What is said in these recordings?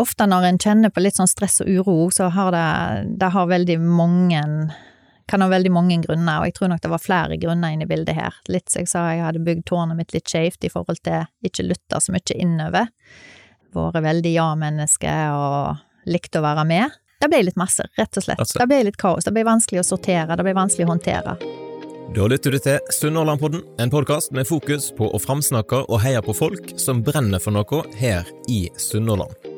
ofte når en kjenner på litt sånn stress og uro, så har det, det har veldig mange kan ha veldig mange grunner, og jeg tror nok det var flere grunner inne i bildet her. Litt som jeg sa, jeg hadde bygd tårnet mitt litt skjevt i forhold til ikke lytte så mye innover. Vært veldig ja-menneske og likt å være med. Det ble litt masse, rett og slett. Det ble litt kaos. Det ble vanskelig å sortere, det ble vanskelig å håndtere. Da lytter du til Sunnhordlandpodden, en podkast med fokus på å framsnakke og heie på folk som brenner for noe her i Sunnhordland.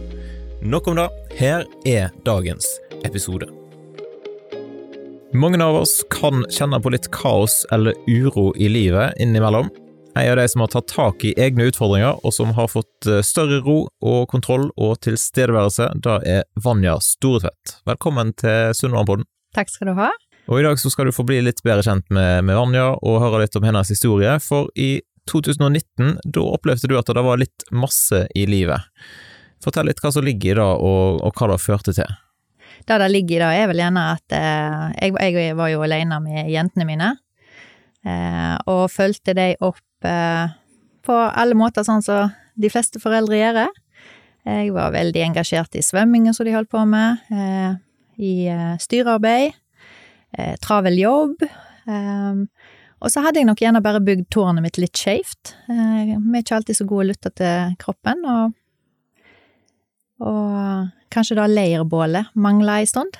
Nok om det. Her er dagens episode. Mange av oss kan kjenne på litt kaos eller uro i livet innimellom. En av de som har tatt tak i egne utfordringer, og som har fått eh, større ro og kontroll og tilstedeværelse, da er Vanja Storetvedt. Velkommen til Sunnmørpodden. Takk skal du ha. Og i dag så skal du få bli litt bedre kjent med, med Vanja og høre litt om hennes historie, for i 2019, da opplevde du at det var litt masse i livet. Fortell litt hva som ligger i det, og, og hva det førte til. Det det ligger i det, er vel gjerne at eh, jeg, jeg, var jo alene med jentene mine, eh, og fulgte de opp eh, på alle måter sånn som de fleste foreldre gjør. Jeg var veldig engasjert i svømmingen som de holdt på med, eh, i eh, styrearbeid, eh, travel jobb. og så hadde jeg nok gjerne bare bygd tårnet mitt litt skeivt. vi er ikke alltid så gode å lytte til kroppen, og og kanskje da leirbålet mangla ei stund.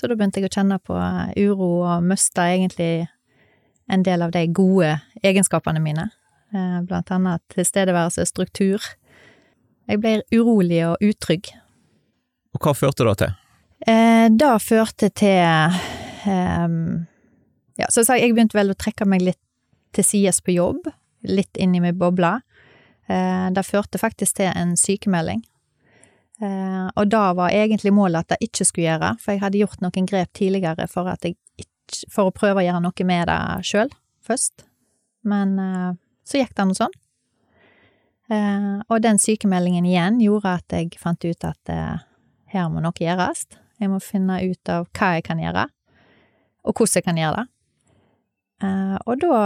Så da begynte jeg å kjenne på uro og mista egentlig en del av de gode egenskapene mine. Eh, blant annet tilstedeværelse, struktur. Jeg ble urolig og utrygg. Og hva førte det til? Eh, det førte til um, Ja, så jeg begynte vel å trekke meg litt til sides på jobb. Litt inn i min boble. Eh, det førte faktisk til en sykemelding. Eh, og da var egentlig målet at jeg ikke skulle gjøre, for jeg hadde gjort noen grep tidligere for, ikke, for å prøve å gjøre noe med det sjøl, først. Men eh, så gikk det noe sånn. Eh, og den sykemeldingen igjen gjorde at jeg fant ut at her må noe gjøres. Jeg må finne ut av hva jeg kan gjøre, og hvordan jeg kan gjøre det. Og da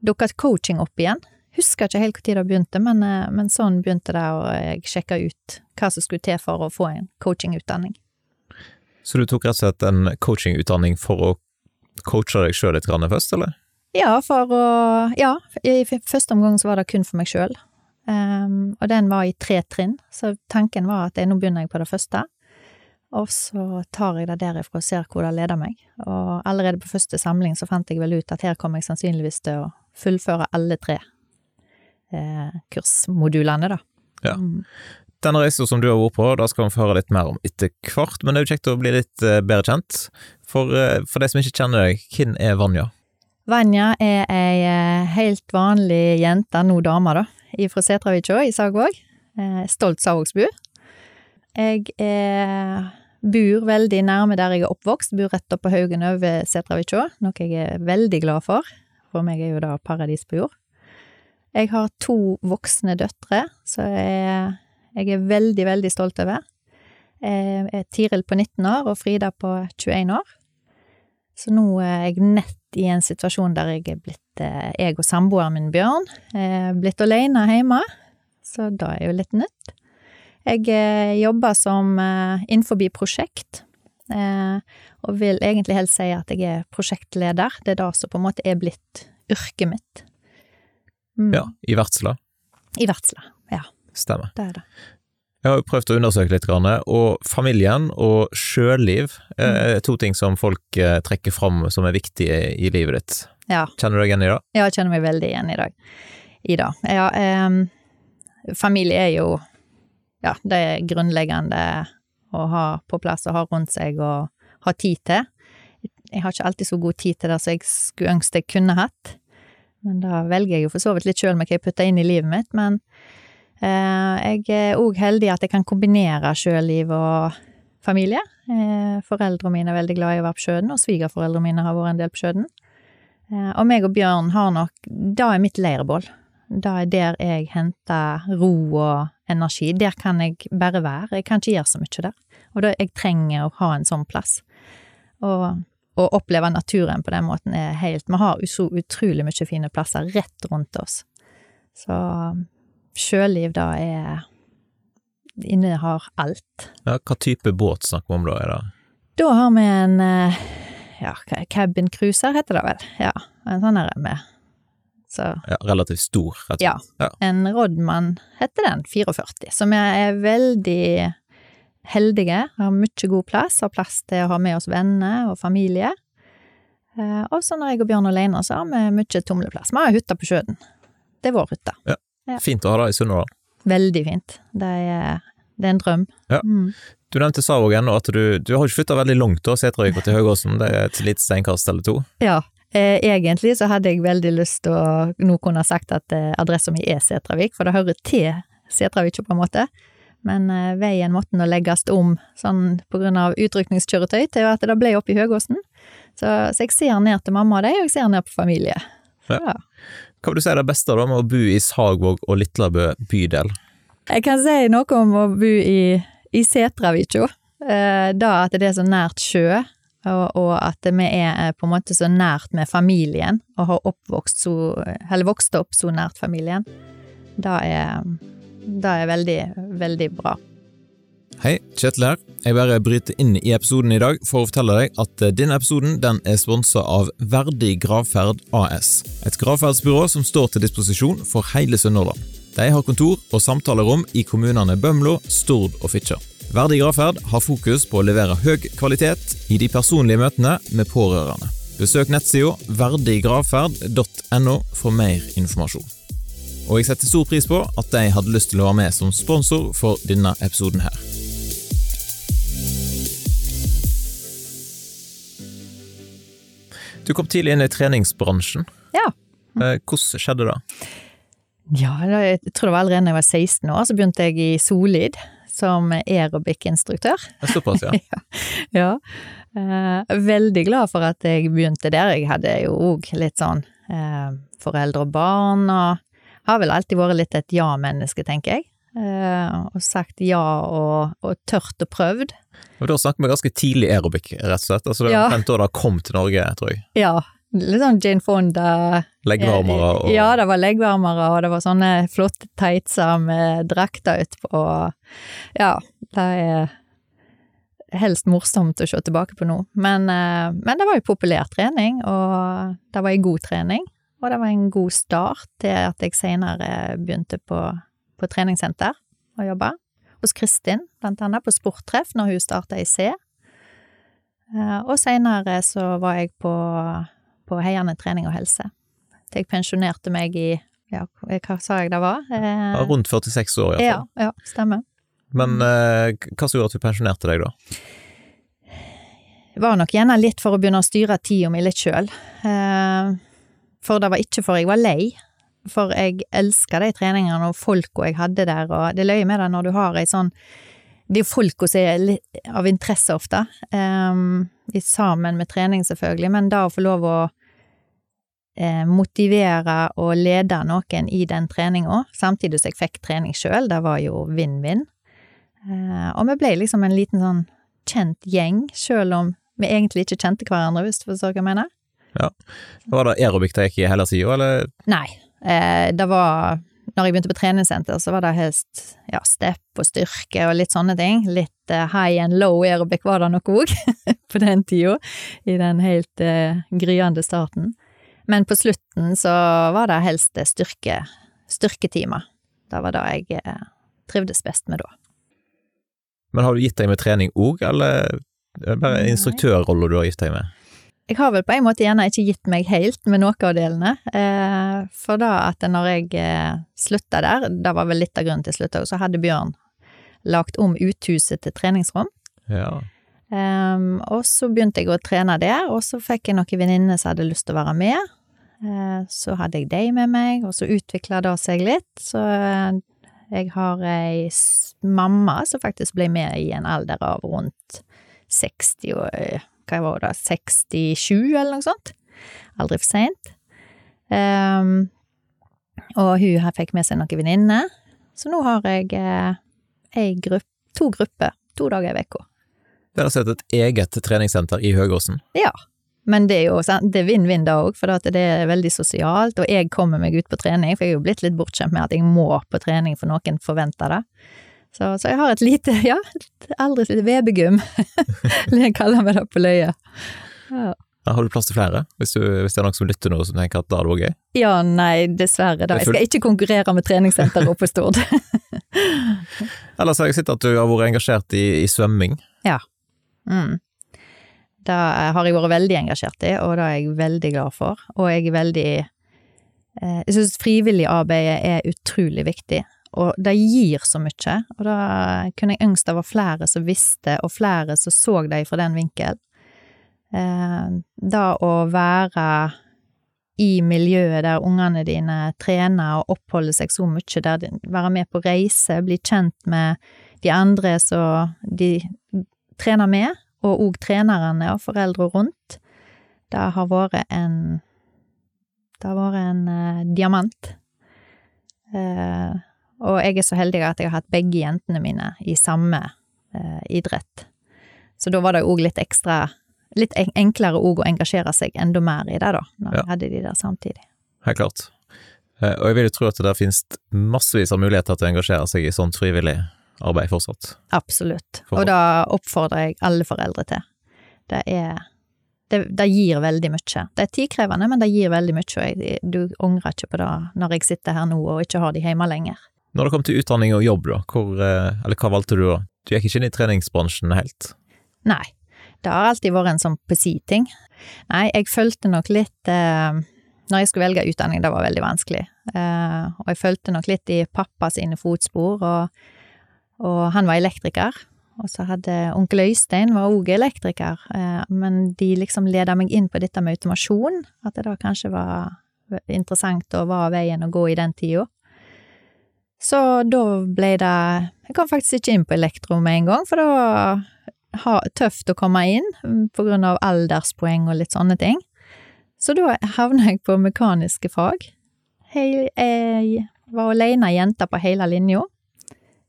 dukket coaching opp igjen. Husker ikke helt når det begynte, men, eh, men, sånn begynte det, og jeg sjekka ut hva som skulle til for å få en coachingutdanning. Så du tok rett og slett en coachingutdanning for å coache deg sjøl litt først, eller? Ja, for å Ja, i første omgang så var det kun for meg sjøl. Um, ehm, og den var i tre trinn, så tanken var at jeg, nå begynner jeg på det første. Og så tar jeg det derifra og ser hvor det leder meg. Og allerede på første samling så fant jeg vel ut at her kommer jeg sannsynligvis til å fullføre alle tre eh, kursmodulene, da. Ja. Denne reisen som du har vært på, da skal vi få høre litt mer om etter hvert, men det er jo kjekt å bli litt eh, bedre kjent. For, eh, for de som ikke kjenner deg, hvem er Vanja? Vanja er ei eh, helt vanlig jente, nå dame, da, fra Setravika i Sagvåg. Stolt sagvågsbu. Jeg er, bor veldig nærme der jeg er oppvokst, bor rett oppe på haugen over Setravika, noe jeg er veldig glad for. For meg er jo da paradis på jord. Jeg har to voksne døtre, så jeg, jeg er veldig, veldig stolt over. Jeg er Tiril på 19 år og Frida på 21 år. Så nå er jeg nett i en situasjon der jeg er blitt eh, Jeg og samboeren min, Bjørn, er blitt alene hjemme, så da er jo litt nytt. Jeg eh, jobber som eh, innenfor prosjekt, og vil egentlig helst si at jeg er prosjektleder. Det er det som på en måte er blitt yrket mitt. Mm. Ja, I Vertsla? I Vertsla, ja. Stemmer. Det er det. Jeg har jo prøvd å undersøke litt, og familien og sjøliv er mm. to ting som folk eh, trekker fram som er viktige i livet ditt. Ja. Kjenner du deg igjen i det? Ja, jeg kjenner meg veldig igjen i, dag. i dag. Ja, eh, familie er jo Ja, det er grunnleggende å ha på plass og ha rundt seg og ha tid til. Jeg har ikke alltid så god tid til det som jeg skulle ønske jeg kunne hatt. Men da velger jeg jo for så vidt litt sjøl hva jeg putter inn i livet mitt, men Eh, jeg er òg heldig at jeg kan kombinere sjøliv og familie. Eh, Foreldrene mine er veldig glad i å være på sjøen, og svigerforeldrene mine har vært en del på sjøen. Eh, Og meg og Bjørn har nok Det er mitt leirbål. Det er der jeg henter ro og energi. Der kan jeg bare være. Jeg kan ikke gjøre så mye der. Og da jeg trenger å ha en sånn plass. Og å oppleve naturen på den måten er helt Vi har så utrolig mye fine plasser rett rundt oss. Så sjøliv, da er Innehar alt. Ja, hva type båt snakker vi om da? Er det Da har vi en eh, ja, cabin cruiser heter det vel. Ja, en sånn her med Så ja, relativt stor? Rett og slett? Ja. En Rodman heter den, 44, som er veldig heldige, har mye god plass, har plass til å ha med oss venner og familie. Eh, Og så når jeg og Bjørn alene, så har vi mye tumleplass. Vi har hytte på sjøen. Det er vår hytte. Ja. Fint å ha det i Sunnhordland. Veldig fint. Det er, det er en drøm. Ja. Mm. Du nevnte sa òg ennå at du, du har ikke flytta veldig langt da, Setervik til Høgåsen. Det er et lite steinkast eller to. Ja. Eh, egentlig så hadde jeg veldig lyst til å nå kunne sagt at eh, adressa mi er Setravik, for det hører til Setravik på en måte. Men eh, veien måtte nå legges om sånn på grunn av utrykningskjøretøy til at det ble oppe i Høgåsen. Så, så jeg ser ned til mamma og de, og jeg ser ned på familie. Ja. Ja. Hva vil du si er det beste da med å bo i Sagvåg og Litlabø bydel? Jeg kan si noe om å bo i, i Setravikjo. Eh, da at det er så nært sjø, og, og at vi er eh, på en måte så nært med familien, og har oppvokst så, eller vokst opp så nært familien. Det er, det er veldig, veldig bra. Hei, Kjetil her. Jeg bare bryter inn i episoden i dag for å fortelle deg at eh, denne episoden den er sponsa av Verdig gravferd AS. Et gravferdsbyrå som står til disposisjon for hele Sunnhordland. De har kontor og samtalerom i kommunene Bømlo, Stord og Fitjar. Verdig gravferd har fokus på å levere høy kvalitet i de personlige møtene med pårørende. Besøk nettsida verdiggravferd.no for mer informasjon. Og jeg setter stor pris på at de hadde lyst til å være med som sponsor for denne episoden her. Du kom tidlig inn i treningsbransjen. Ja. Eh, Hvordan skjedde det? Ja, jeg tror det var allerede da jeg var 16 år, så begynte jeg i Solid som aerobic-instruktør. Er Såpass, ja. Ja. Eh, veldig glad for at jeg begynte der. Jeg hadde jo òg litt sånn eh, foreldre og barn, og har vel alltid vært litt et ja-menneske, tenker jeg. Eh, og sagt ja og, og tørt og prøvd. Og da snakker vi ganske tidlig aerobic, rett og slett. Altså, det var Ja. omtrent da det kom til Norge, tror jeg. Ja, litt sånn Jane Fonda. Leggvarmere og Ja, det var leggvarmere, og det var sånne flotte tightser med drakter utpå. Ja, det er helst morsomt å se tilbake på nå. Men, eh, men det var jo populær trening, og det var ei god trening. Og det var en god start til at jeg senere begynte på, på treningssenter og jobba. Hos Kristin, blant annet, på sporttreff, når hun starta i C. Eh, Og senere så var jeg på, på Heiane trening og helse. Til jeg pensjonerte meg i ja, hva sa jeg det var? Eh, Ja, rundt 46 år, iallfall. ja, ja, stemmer. Men eh, hva som gjorde at du pensjonerte deg, da? Det var nok gjerne litt for å begynne å styre tida mi litt sjøl. For det var ikke for jeg var lei. For jeg elska de treningene og folka jeg hadde der, og det løye med det når du har ei sånn Det er jo folka som er av interesse ofte, um, sammen med trening selvfølgelig, men da å få lov å eh, motivere og lede noen i den treninga, samtidig som jeg fikk trening sjøl, det var jo vinn-vinn. Eh, og vi ble liksom en liten sånn kjent gjeng, sjøl om vi egentlig ikke kjente hverandre, hvis du forstår hva jeg mener. Var det aerobic det gikk i hele tida, eller? Nei, eh, det var Når jeg begynte på treningssenter, så var det helst ja, step og styrke og litt sånne ting. Litt eh, high and low aerobic var det nok òg, på den tida, i den helt eh, gryende starten. Men på slutten så var det helst eh, styrke, styrketimer. Det var det jeg eh, trivdes best med da. Men har du gitt deg med trening òg, eller er bare instruktørrolla du har gitt deg med? Jeg har vel på en måte gjerne ikke gitt meg helt med noe av delene, eh, for da at når jeg eh, slutta der, det var vel litt av grunnen til jeg slutta, så hadde Bjørn lagt om uthuset til treningsrom. Ja. Eh, og så begynte jeg å trene der, og så fikk jeg noen venninner som hadde lyst til å være med. Eh, så hadde jeg de med meg, og så utvikla det seg litt. Så eh, Jeg har ei mamma som faktisk ble med i en alder av rundt 60 og Hva var det, 67 eller noe sånt? Aldri for seint. Um, og hun her fikk med seg noen venninner, så nå har jeg eh, gruppe, to grupper to dager i uka. Dere har sett et eget treningssenter i Høgåsen? Ja. Men det er jo det vinn-vinn da òg, for det er veldig sosialt, og jeg kommer meg ut på trening, for jeg er jo blitt litt bortskjemt med at jeg må på trening for noen forventer det. Så, så jeg har et lite, ja, et aldri lite vebegym, jeg kaller meg det på løye. Ja. Ja, har du plass til flere, hvis, du, hvis, det er noen som lytter nå som tenker at da er det gøy? Ja, nei, dessverre. da. Jeg skal ikke konkurrere med treningssenteret oppe på Stord. Ellers har jeg sett at du har vært engasjert i, i svømming. Ja. Mm. Det har jeg vært veldig engasjert i, og det er jeg veldig glad for. Og jeg er veldig eh, Jeg syns frivilligarbeidet er utrolig viktig, og det gir så mye. Og da kunne jeg ønske det var flere som visste, og flere som så det fra den vinkel. Eh, det å være i miljøet der ungene dine trener og oppholder seg så mye, der de, være med på reise, bli kjent med de andre som de trener med, og òg trenerne og foreldre rundt. Det har vært en Det har vært en eh, diamant. Uh, og jeg er så heldig at jeg har hatt begge jentene mine i samme eh, idrett. Så da var det òg litt ekstra Litt enklere òg å engasjere seg enda mer i det, da, når ja. jeg hadde de der samtidig. Helt klart. Og jeg vil jo tro at det finnes massevis av muligheter til å engasjere seg i sånt frivillig arbeid fortsatt. Absolutt, og da oppfordrer jeg alle foreldre til. Det er det, det, gir veldig mye. Det er tidkrevende, men det gir veldig mye, og jeg, du angrer ikke på det når jeg sitter her nå og ikke har de hjemme lenger. Når det kom til utdanning og jobb, da, hvor, eh, eller hva valgte du da? Du gikk ikke inn i treningsbransjen helt? Nei, det har alltid vært en sånn på si-ting. Nei, jeg fulgte nok litt eh, Når jeg skulle velge utdanning, det var veldig vanskelig, eh, og jeg fulgte nok litt i pappa sine fotspor, og og han var elektriker. Og så hadde onkel Øystein var òg elektriker, eh, men de liksom leda meg inn på dette med automasjon, at det da kanskje var interessant og var veien å gå i den tida. Så da ble det Jeg kom faktisk ikke inn på elektro med en gang, for det var tøft å komme inn mm, på grunn av alderspoeng og litt sånne ting. Så da havna jeg på mekaniske fag. Jeg var alene jente på hele linja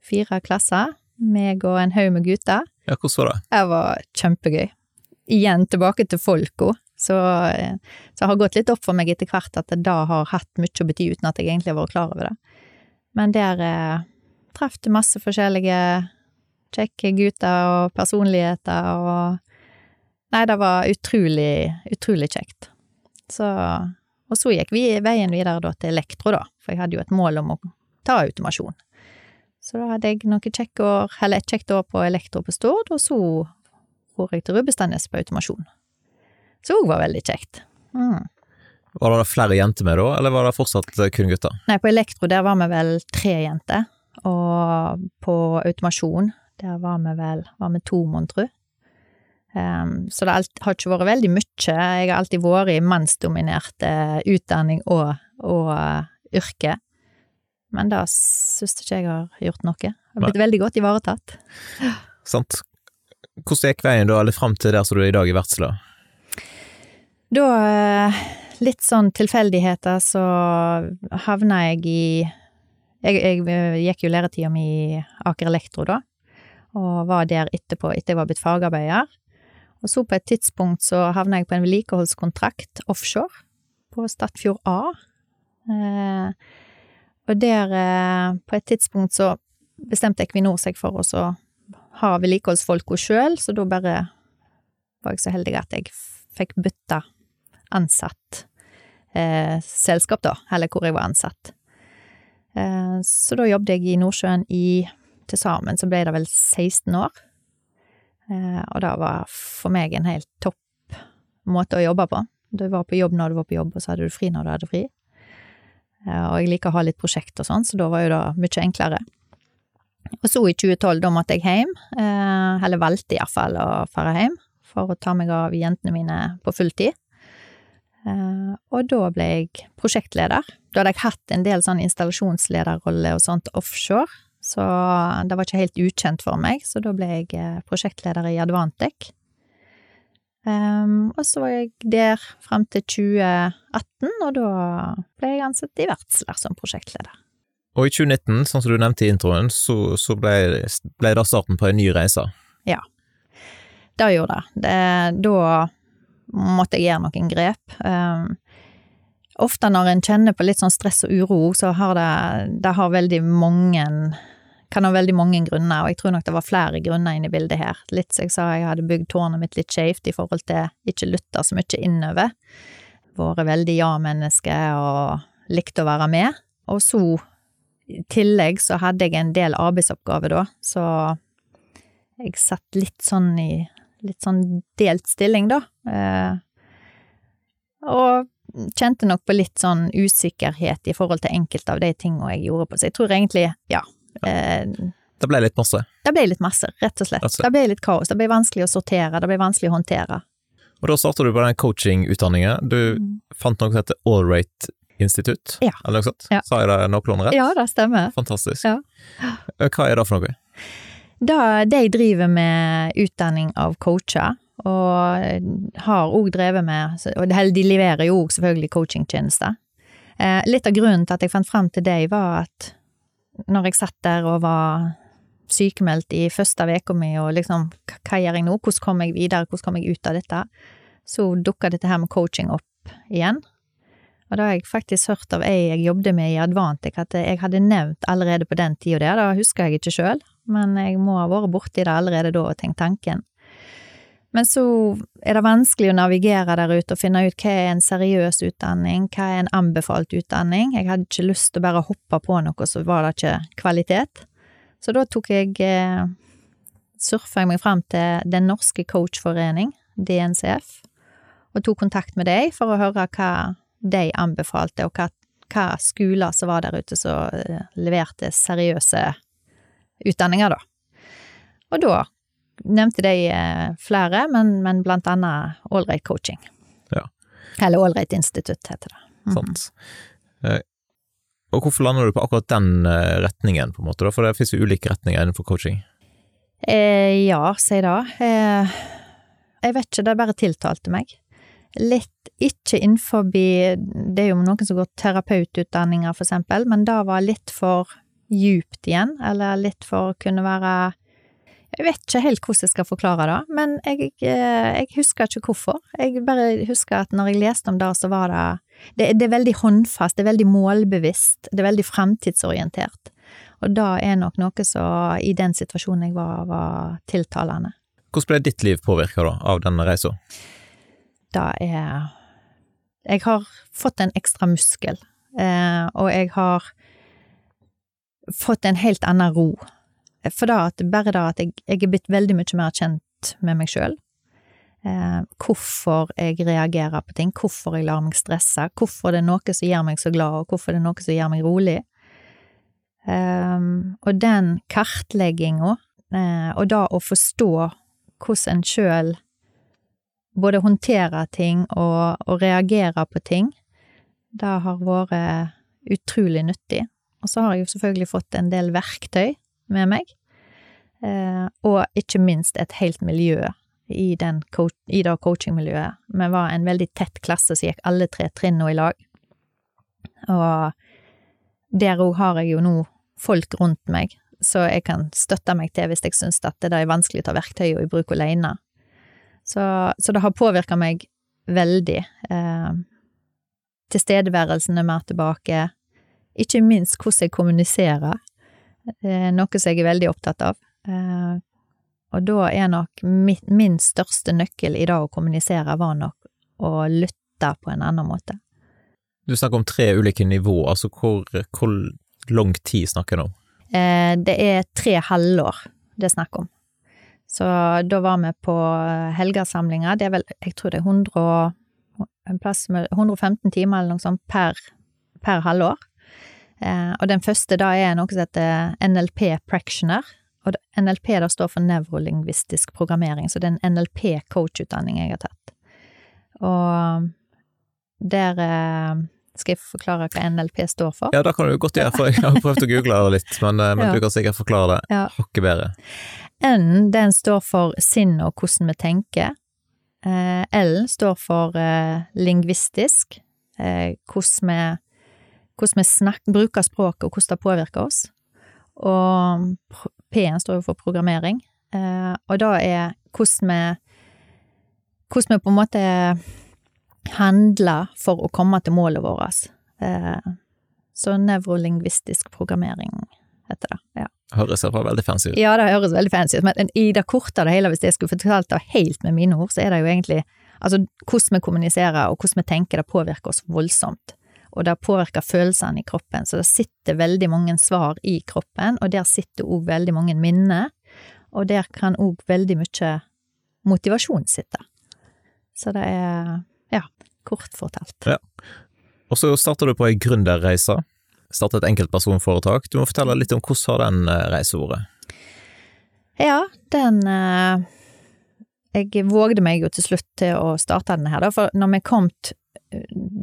fire klasser, meg og en haug med gutter. Ja, hvordan var det? Det var kjempegøy. Igjen tilbake til folka. Så, så det har gått litt opp for meg etter hvert at det da har hatt mye å bety, uten at jeg egentlig har vært klar over det. Men der eh, traff du masse forskjellige kjekke gutter og personligheter og Nei, det var utrolig, utrolig kjekt. Så Og så gikk vi veien videre da til elektro, da, for jeg hadde jo et mål om å ta automasjon. Så da hadde jeg noen kjekke år, eller et kjekt år på elektro på Stord, og så for jeg til Rubbestadnes på automasjon. Så òg var veldig kjekt. Mm. Var det flere jenter med da, eller var det fortsatt kun gutter? Nei, på elektro der var vi vel tre jenter, og på automasjon der var vi vel var vi to, mon tru. Um, så det har ikke vært veldig mye. Jeg har alltid vært i mannsdominert utdanning og, og uh, yrke. Men da syns ikke jeg har gjort noe. Jeg har blitt Nei. veldig godt ivaretatt. Sant. Hvordan gikk veien da, eller fram til der som du er i dag, i Vertsla? Da, eh, litt sånn tilfeldigheter, så havna jeg i jeg, jeg, gikk jo læretida mi i Aker Elektro, da, og var der etterpå, etter jeg var blitt fagarbeider. Og så på et tidspunkt så havna jeg på en vedlikeholdskontrakt offshore, på Stadfjord A. Eh, og der, eh, på et tidspunkt, så bestemte Equinor seg for å ha vedlikeholdsfolka sjøl, så da bare var jeg så heldig at jeg fikk bytta ansatt eh, selskap, da, eller hvor jeg var ansatt. Eh, så da jobbet jeg i Nordsjøen i til sammen så ble det vel 16 år. Eh, og det var for meg en helt topp måte å jobbe på. Du var på jobb når du var på jobb, og så hadde du fri når du hadde fri. Eh, og jeg liker å ha litt prosjekt og sånn, så da var jo det mye enklere. Og så i 2012, da måtte jeg hjem, eh, eller valgte iallfall å fare hjem, for å ta meg av jentene mine på fulltid. Eh, og da ble jeg prosjektleder. Da hadde jeg hatt en del sånn installasjonslederrolle og sånt offshore, så det var ikke helt ukjent for meg, så da ble jeg eh, prosjektleder i Advantec. Um, og så var jeg der frem til 2018, og da ble jeg ansatt i Vertsler som prosjektleder. Og i 2019, sånn som du nevnte i introen, så, så ble, ble det starten på en ny reise. Ja, det gjorde det. det da måtte jeg gjøre noen grep. Um, ofte når en kjenner på litt sånn stress og uro, så har det, det har veldig mange kan ha veldig mange grunner, og jeg tror nok det var flere grunner inne i bildet her. Litt som jeg sa, jeg hadde bygd tårnet mitt litt skjevt i forhold til ikke lytta så mye innover. Vært veldig ja-menneske og likte å være med. Og så, i tillegg, så hadde jeg en del arbeidsoppgaver da, så jeg satt litt sånn i litt sånn delt stilling, da. Eh, og kjente nok på litt sånn usikkerhet i forhold til enkelte av de tingene jeg gjorde på, så jeg tror egentlig, ja. Eh, det ble litt masse? Det ble litt masse, rett og slett. Det ble litt kaos. Det ble vanskelig å sortere, det ble vanskelig å håndtere. Og da starta du på den coachingutdanningen. Du mm. fant noe som heter Allrate Institutt, ja. eller noe sånt? Ja. Sa jeg det noenlunde rett? Ja, det stemmer. Fantastisk. Ja. Eh, hva er det for noe? Da, de driver med utdanning av coacher, og har òg drevet med Og de leverer jo òg selvfølgelig coachingtjenester. Eh, litt av grunnen til at jeg fant frem til deg, var at når jeg satt der og var sykemeldt i første uka mi, og liksom hva gjør jeg nå, hvordan kommer jeg videre, hvordan kommer jeg ut av dette, så dukka dette her med coaching opp igjen. Og da har jeg faktisk hørt av ei jeg jobbet med i Advantic, at jeg hadde nevnt allerede på den tida der, da husker jeg ikke sjøl, men jeg må ha vært borti det allerede da og tenkt tanken. Men så er det vanskelig å navigere der ute og finne ut hva er en seriøs utdanning, hva er en anbefalt utdanning. Jeg hadde ikke lyst til å bare hoppe på noe, så var det ikke kvalitet. Så da tok jeg eh, surfa jeg meg fram til Den norske coachforening, DNCF, og tok kontakt med dem for å høre hva de anbefalte, og hva, hva skoler som var der ute som eh, leverte seriøse utdanninger, da. Og da nevnte de eh, flere, men, men blant annet Allright Coaching. Ja. Eller Allright Institutt, heter det. Mm. Sant. Eh, og hvorfor lander du på akkurat den eh, retningen, på en måte, da? For det finnes jo ulike retninger innenfor coaching. Eh, ja, si det. Eh, jeg vet ikke, det bare tiltalte meg. Litt ikke innenfor Det er jo noen som går terapeututdanninger, for eksempel, men det var litt for djupt igjen, eller litt for å kunne være Jeg vet ikke helt hvordan jeg skal forklare det, men jeg, eh, jeg husker ikke hvorfor. Jeg bare husker at når jeg leste om det, så var det Det, det er veldig håndfast, det er veldig målbevisst, det er veldig fremtidsorientert. Og det er nok noe som i den situasjonen jeg var, var tiltalende. Hvordan ble ditt liv påvirka av denne reisa? Det er Jeg har fått en ekstra muskel, eh, og jeg har fått en helt annen ro. For da at, bare da at jeg, jeg er blitt veldig mye mer kjent med meg sjøl. Eh, hvorfor jeg reagerer på ting, hvorfor jeg lar meg stresse, hvorfor det er noe som gjør meg så glad, og hvorfor det er noe som gjør meg rolig. Eh, og den kartlegginga, eh, og da å forstå hvordan en sjøl både håndterer ting og, og reagerer på ting, det har vært utrolig nyttig. Og så har jeg jo selvfølgelig fått en del verktøy med meg, eh, og ikke minst et helt miljø i, den, i det coachingmiljøet. Vi var en veldig tett klasse som gikk alle tre trinnene i lag, og der òg har jeg jo nå folk rundt meg så jeg kan støtte meg til hvis jeg syns at det er vanskelig å ta verktøyet i bruk alene. Så, så, det har påvirka meg veldig. Eh, tilstedeværelsen er mer tilbake, ikke minst hvordan jeg kommuniserer, eh, noe som jeg er veldig opptatt av. Eh, og da er nok min største nøkkel i dag å kommunisere var nok å lytte på en annen måte. Du snakker om tre ulike nivåer, altså hvor, hvor lang tid snakker du om? Eh, det er tre halvår det er snakk om. Så da var vi på helgesamlinger, det er vel, jeg tror det er 100, en plass med 115 timer eller noe sånt per, per halvår. Eh, og den første da er noe som heter NLP Practioner. Og NLP da står for nevrolingvistisk programmering, så det er en NLP coachutdanning jeg har tatt. Og der eh, Skal jeg forklare hva NLP står for? Ja, det kan du godt gjøre, for jeg har prøvd å google det litt, men, eh, men Ja. du kan sikkert forklare det Ja. hakket bedre. N den står for sinn og hvordan vi tenker. Eh, L står for eh, lingvistisk, eh, hvordan vi, hvordan vi snakker, bruker språket og hvordan det påvirker oss. Og P-en står jo for programmering, eh, og da er hvordan vi hvordan vi på en måte handler for å komme til målet vårt. Eh, så nevrolingvistisk programmering heter det. ja. Høres iallfall veldig fancy ut. Ja, det høres veldig fancy ut, men i det korte av det hele, hvis jeg skulle fortalt det helt med mine ord, så er det jo egentlig Altså, hvordan vi kommuniserer og hvordan vi tenker, det påvirker oss voldsomt. Og det påvirker følelsene i kroppen, så det sitter veldig mange svar i kroppen, og der sitter òg veldig mange minner, og der kan òg veldig mye motivasjon sitte. Så det er, ja, kort fortalt. Og så starter du på ei gründerreise. Startet et enkeltpersonforetak. Du må fortelle litt om hvordan har den eh, reisa vært? Ja, den eh, Jeg vågde meg jo til slutt til å starte den her, for når vi kom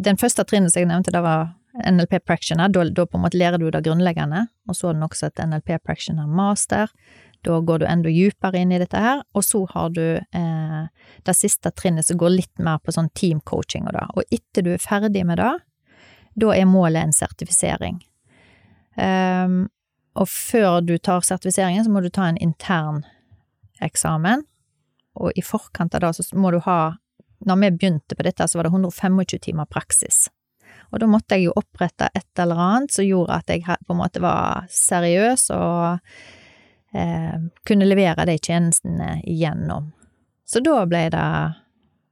Den første trinnet som jeg nevnte, det var NLP Practioner. Da, da på en måte lærer du det grunnleggende, og så har du også et NLP Practioner master. Da går du enda dypere inn i dette her, og så har du eh, det siste trinnet som går litt mer på sånn teamcoaching og det. Og etter du er ferdig med det, da er målet en sertifisering. Um, og før du tar sertifiseringen, så må du ta en intern eksamen, og i forkant av det så må du ha Når vi begynte på dette, så var det 125 timer praksis. Og da måtte jeg jo opprette et eller annet som gjorde at jeg på en måte var seriøs og eh, kunne levere de tjenestene igjennom. Så da ble det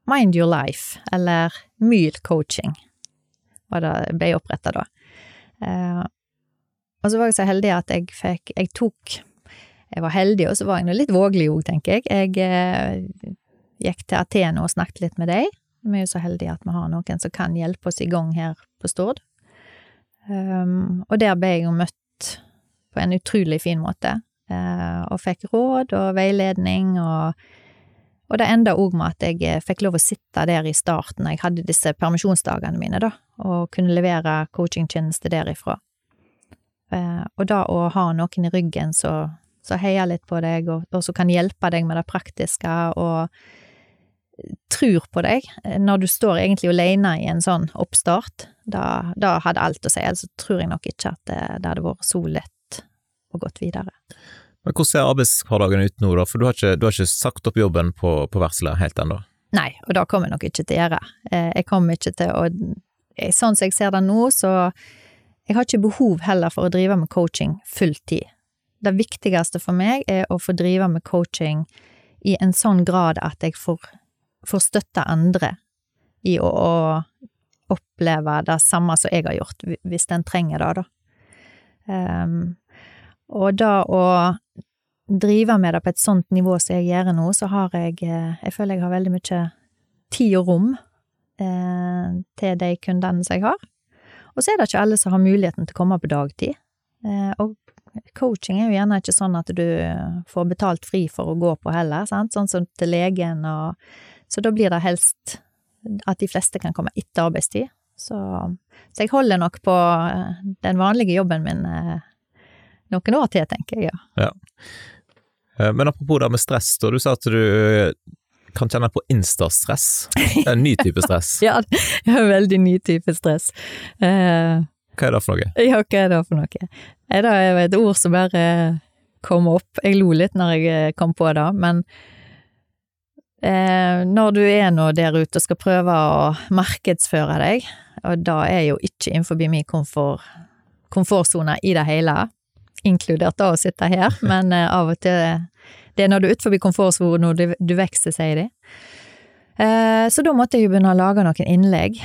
Mind Your Life, eller Myl Coaching, var det ble oppretta da. Eh, og så var jeg så heldig at jeg fikk Jeg tok Jeg var heldig, og så var jeg nå litt vågelig òg, tenker jeg. Jeg eh, gikk til Atene og snakket litt med deg. Vi er jo så heldige at vi har noen som kan hjelpe oss i gang her på Stord. Um, og der ble jeg jo møtt på en utrolig fin måte, uh, og fikk råd og veiledning, og, og det enda òg med at jeg eh, fikk lov å sitte der i starten, jeg hadde disse permisjonsdagene mine, da, og kunne levere coachingtjeneste derifra. Uh, og da å ha noen i ryggen som heier litt på deg, og, og som kan hjelpe deg med det praktiske, og tror på deg eh, når du står egentlig alene i en sånn oppstart, da, da hadde alt å si. Ellers så tror jeg nok ikke at det, det hadde vært så lett å gått videre. Men hvordan ser arbeidshverdagen ut nå, da? For du har ikke, du har ikke sagt opp jobben på, på Verselet helt ennå? Nei, og det kommer jeg nok ikke til å gjøre. Eh, Jeg kommer ikke til å eh, Sånn som jeg ser det nå, så Jeg har ikke behov heller for å drive med coaching fulltid. Det viktigste for meg er å få drive med coaching i en sånn grad at jeg får, får støtte andre i å, å oppleve det samme som jeg har gjort, hvis en trenger det, da. Um, og da å drive med det på et sånt nivå som jeg gjør nå, så har jeg eh, Jeg føler jeg har veldig mye tid og rom eh, til de kundene som jeg har. Og så er det ikke alle som har muligheten til å komme på dagtid. Eh, og coaching er jo gjerne ikke sånn at du får betalt fri for å gå på heller, sant? sånn som til legen og Så da blir det helst at de fleste kan komme etter arbeidstid. Så, så jeg holder nok på eh, den vanlige jobben min eh, noen år til, tenker jeg, ja. ja. Men apropos det med stress, da. Du sa at du eh, kan kjenne på instastress. En ny type stress. Ja, en veldig ny type stress. Eh, Hva er det for noe? ja, hva er det for noe? Det er et ord som bare kom opp. Jeg lo litt når jeg eh, kom på det, men eh, når du er nå der ute og skal prøve å markedsføre deg, og da er jo ikke innenfor min komfort, komfortsone i det hele, inkludert da å sitte her, men eh, av og til Det er når du er utenfor komfortsonen du, du vokser, sier de. Eh, så da måtte jeg jo begynne å lage noen innlegg.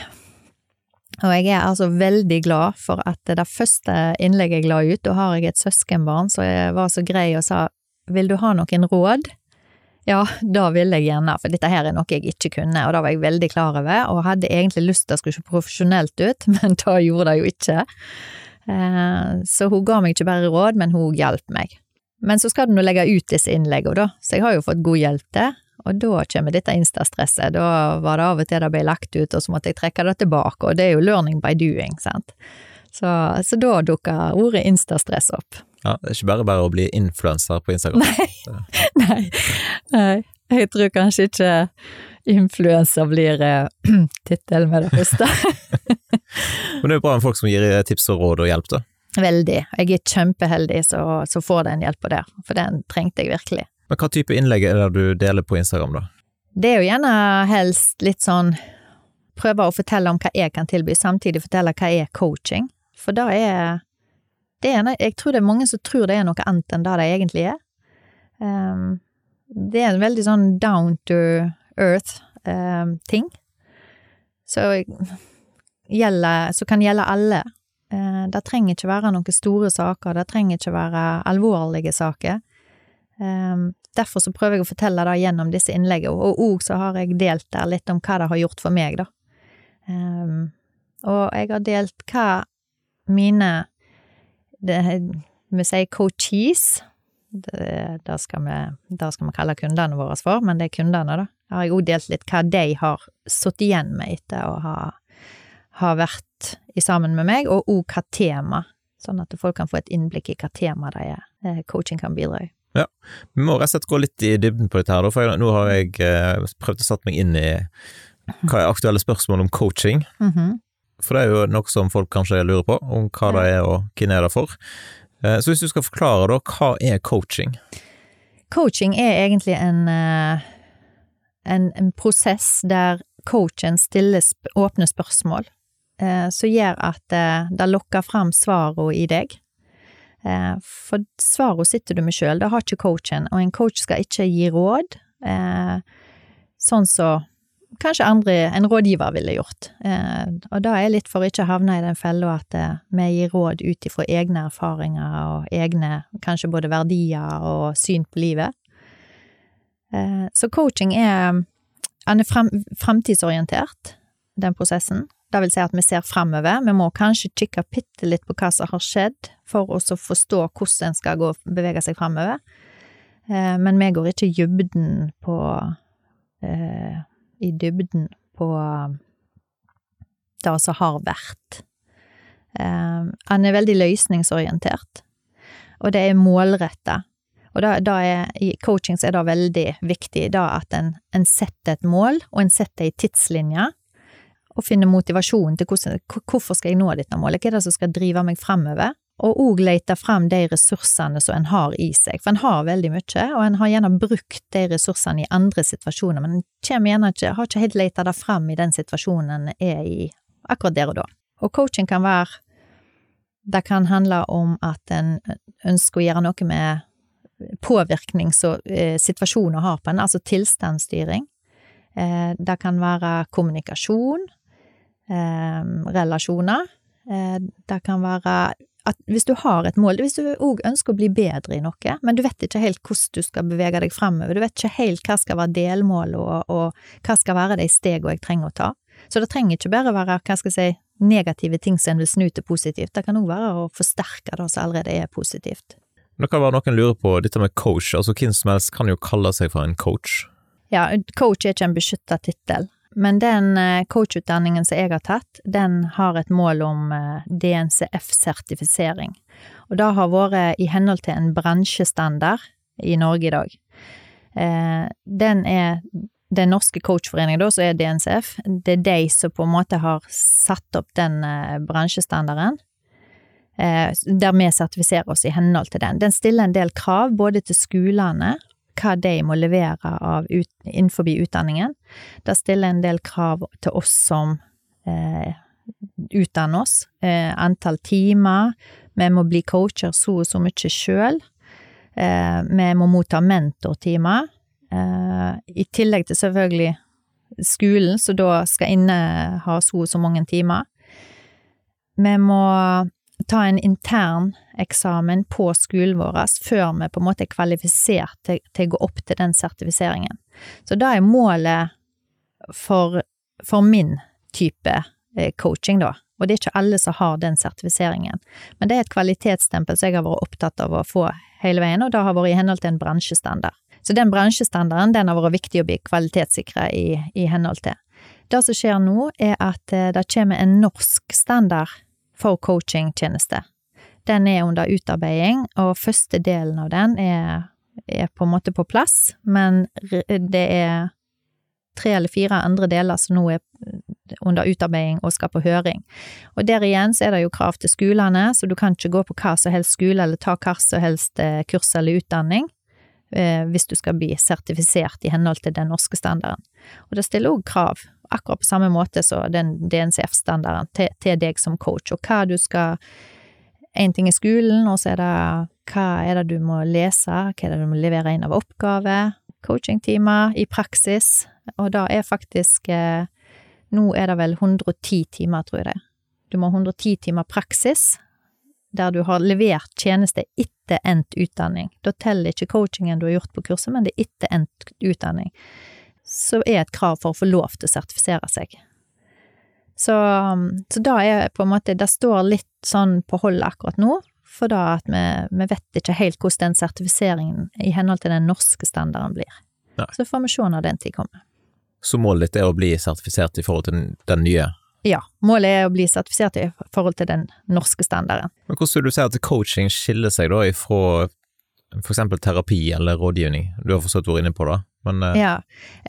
Og jeg er altså veldig glad for at det første innlegget jeg la ut, da har jeg et søskenbarn som var så grei og sa vil du ha noen råd? Ja, da ville jeg gjerne, for dette her er noe jeg ikke kunne, og det var jeg veldig klar over, og hadde egentlig lyst til det skulle se profesjonelt ut, men det gjorde det jo ikke. Eh, Så hun ga meg ikke bare råd, men hun hjalp meg. Men så skal du nå legge ut disse innleggene, da, så jeg har jo fått god hjelp til, Og da kommer dette instastresset. Da var det av og til det ble lagt ut, og så måtte jeg trekke det tilbake, og det er jo learning by doing, sant. Så, så da dukka ordet instastress opp. Ja, det er ikke bare bare å bli influenser på Instagram. Nei, nei, jeg tror kanskje ikke influenser blir eh, tittel med det første. Men det er jo bra med folk som gir tips og råd og hjelp, da. Veldig. Jeg er kjempeheldig som får den hjelpa der, for den trengte jeg virkelig. Men hva type innlegg er det du deler på Instagram, da? Det er jo gjerne helst litt sånn prøve å fortelle om hva jeg kan tilby, samtidig fortelle hva er coaching. For da er det er, Jeg tror det er mange som tror det er noe annet enn det det egentlig er. Um, det er en veldig sånn down to earth-ting. Um, så gjelder, som kan gjelde alle. Uh, det trenger ikke være noen store saker, det trenger ikke være alvorlige saker. Um, derfor så prøver jeg å fortelle det gjennom disse innleggene, og òg så har jeg delt der litt om hva det har gjort for meg, da. Um, og jeg har delt hva mine det, Vi sier coaches. Det, skal vi, det skal vi kalle kundene våre for, men det er kundene, da. Jeg har jeg òg delt litt hva de har sittet igjen med etter å ha, ha vært i sammen med meg, og òg hva tema, sånn at folk kan få et innblikk i hva tema de er, eh, coaching kan bidra i. Ja, vi må rett og slett gå litt i dybden på dette her, for nå har jeg eh, prøvd å satt meg inn i hva er aktuelle spørsmål om coaching. Mm -hmm. For det er jo noe som folk kanskje lurer på, om hva det er og hvem er det for. Eh, så hvis du skal forklare, da, hva er coaching? Coaching er egentlig en, eh, en, en prosess der coachen stiller åpne spørsmål, eh, som gjør at det lokker fram svarene i deg. For svarene sitter du med sjøl, det har ikke coachen, og en coach skal ikke gi råd, sånn som så kanskje andre, en rådgiver ville gjort. Eh, og da er jeg litt for ikke å havne i den fella at eh, vi gir råd ut ifra egne erfaringer og egne kanskje både verdier og syn på livet. Eh, så coaching er er frem, fremtidsorientert, den prosessen. Det vil si at vi ser fremover. Vi må kanskje kikke bitte litt på hva som har skjedd, for å forstå hvordan en skal gå, bevege seg fremover. Men vi går ikke i dybden på i dybden på det som har vært. Eh, han er veldig løsningsorientert, og det er målretta. Og da, da er, i coaching så er det veldig viktig da at en, en setter et mål, og en setter ei tidslinje, og finner motivasjon til hvordan, hvorfor skal jeg nå dette målet, hva er det som skal drive meg fremover? Og òg lete frem de ressursene som en har i seg, for en har veldig mye, og en har gjerne brukt de ressursene i andre situasjoner, men en kommer gjerne ikke, har ikke helt leta det frem i den situasjonen en er i akkurat der og da. Og coaching kan være Det kan handle om at en ønsker å gjøre noe med påvirkning som eh, har på en, altså tilstandsstyring. Eh, det kan være kommunikasjon, eh, relasjoner. Eh, det kan være at hvis du har et mål, hvis du òg ønsker å bli bedre i noe, men du vet ikke helt hvordan du skal bevege deg fremover, du vet ikke helt hva skal være delmålet, og, og hva skal være de stegene jeg trenger å ta. Så det trenger ikke bare være, hva skal jeg si, negative ting som en vil snu til positivt, det kan òg være å forsterke det som allerede er positivt. Det kan være noen lurer på dette med coach, altså hvem som helst kan jo kalle seg for en coach? Ja, coach er ikke en beskytta tittel. Men den eh, coachutdanningen som jeg har tatt, den har et mål om eh, DNCF-sertifisering. Og det har vært i henhold til en bransjestandard i Norge i dag. Eh, den er den norske coachforeningen, da, som er DNCF, det er de som på en måte har satt opp den bransjestandarden. Der vi sertifiserer oss i henhold til den. Den stiller en del krav både til skolene hva de må levere av ut, innenfor utdanningen. Det stiller en del krav til oss som eh, utdanner oss. Eh, antall timer. Vi må bli coacher så og så mye sjøl. Eh, vi må motta mentortimer. Eh, I tillegg til selvfølgelig skolen, som da skal inneha så og så mange timer. Vi må ta en intern eksamen på skolen vår før vi på en måte er kvalifisert til, til, å gå opp til den sertifiseringen. Så da er målet for, for min type eh, coaching, da. Og det er ikke alle som har den sertifiseringen. Men det er et kvalitetsstempel som jeg har vært opptatt av å få hele veien, og det har vært i henhold til en bransjestandard. Så den bransjestandarden den har vært viktig å bli kvalitetssikra i, i henhold til. Det som skjer nå, er at eh, det kommer en norsk standard for coachingtjeneste. Den er under utarbeiding, og første delen av den er, er på en måte på plass, men det er tre eller fire andre deler som nå er under utarbeiding og skal på høring. Og der igjen så er det jo krav til skolene, så du kan ikke gå på hva som helst skole eller ta hva som helst eh, kurs eller utdanning eh, hvis du skal bli sertifisert i henhold til den norske standarden. Og det stiller òg krav, akkurat på samme måte som den DNCF-standarden, til, til, deg som coach, og hva du skal Én ting er skolen, og så er det hva er det du må lese, hva er det du må levere inn av oppgave, coachingtimer i praksis, og da er faktisk eh, Nå er det vel 110 timer, tror jeg det. Du må ha 110 timer praksis, der du har levert tjeneste etter endt utdanning. Da teller ikke coachingen du har gjort på kurset, men det er etter endt utdanning. Så er et krav for å få lov til å sertifisere seg. Så, så da er på en måte Det står litt sånn på hold akkurat nå, for da at vi, vi vet ikke helt hvordan den sertifiseringen i henhold til den norske standarden blir. Nei. Så får vi se når den tid kommer. Så målet ditt er å bli sertifisert i forhold til den, den nye? Ja, målet er å bli sertifisert i forhold til den norske standarden. Men hvordan vil du si at coaching skiller seg da ifra for eksempel terapi eller rådgivning? Du har forstått vært inne på det, men eh... Ja,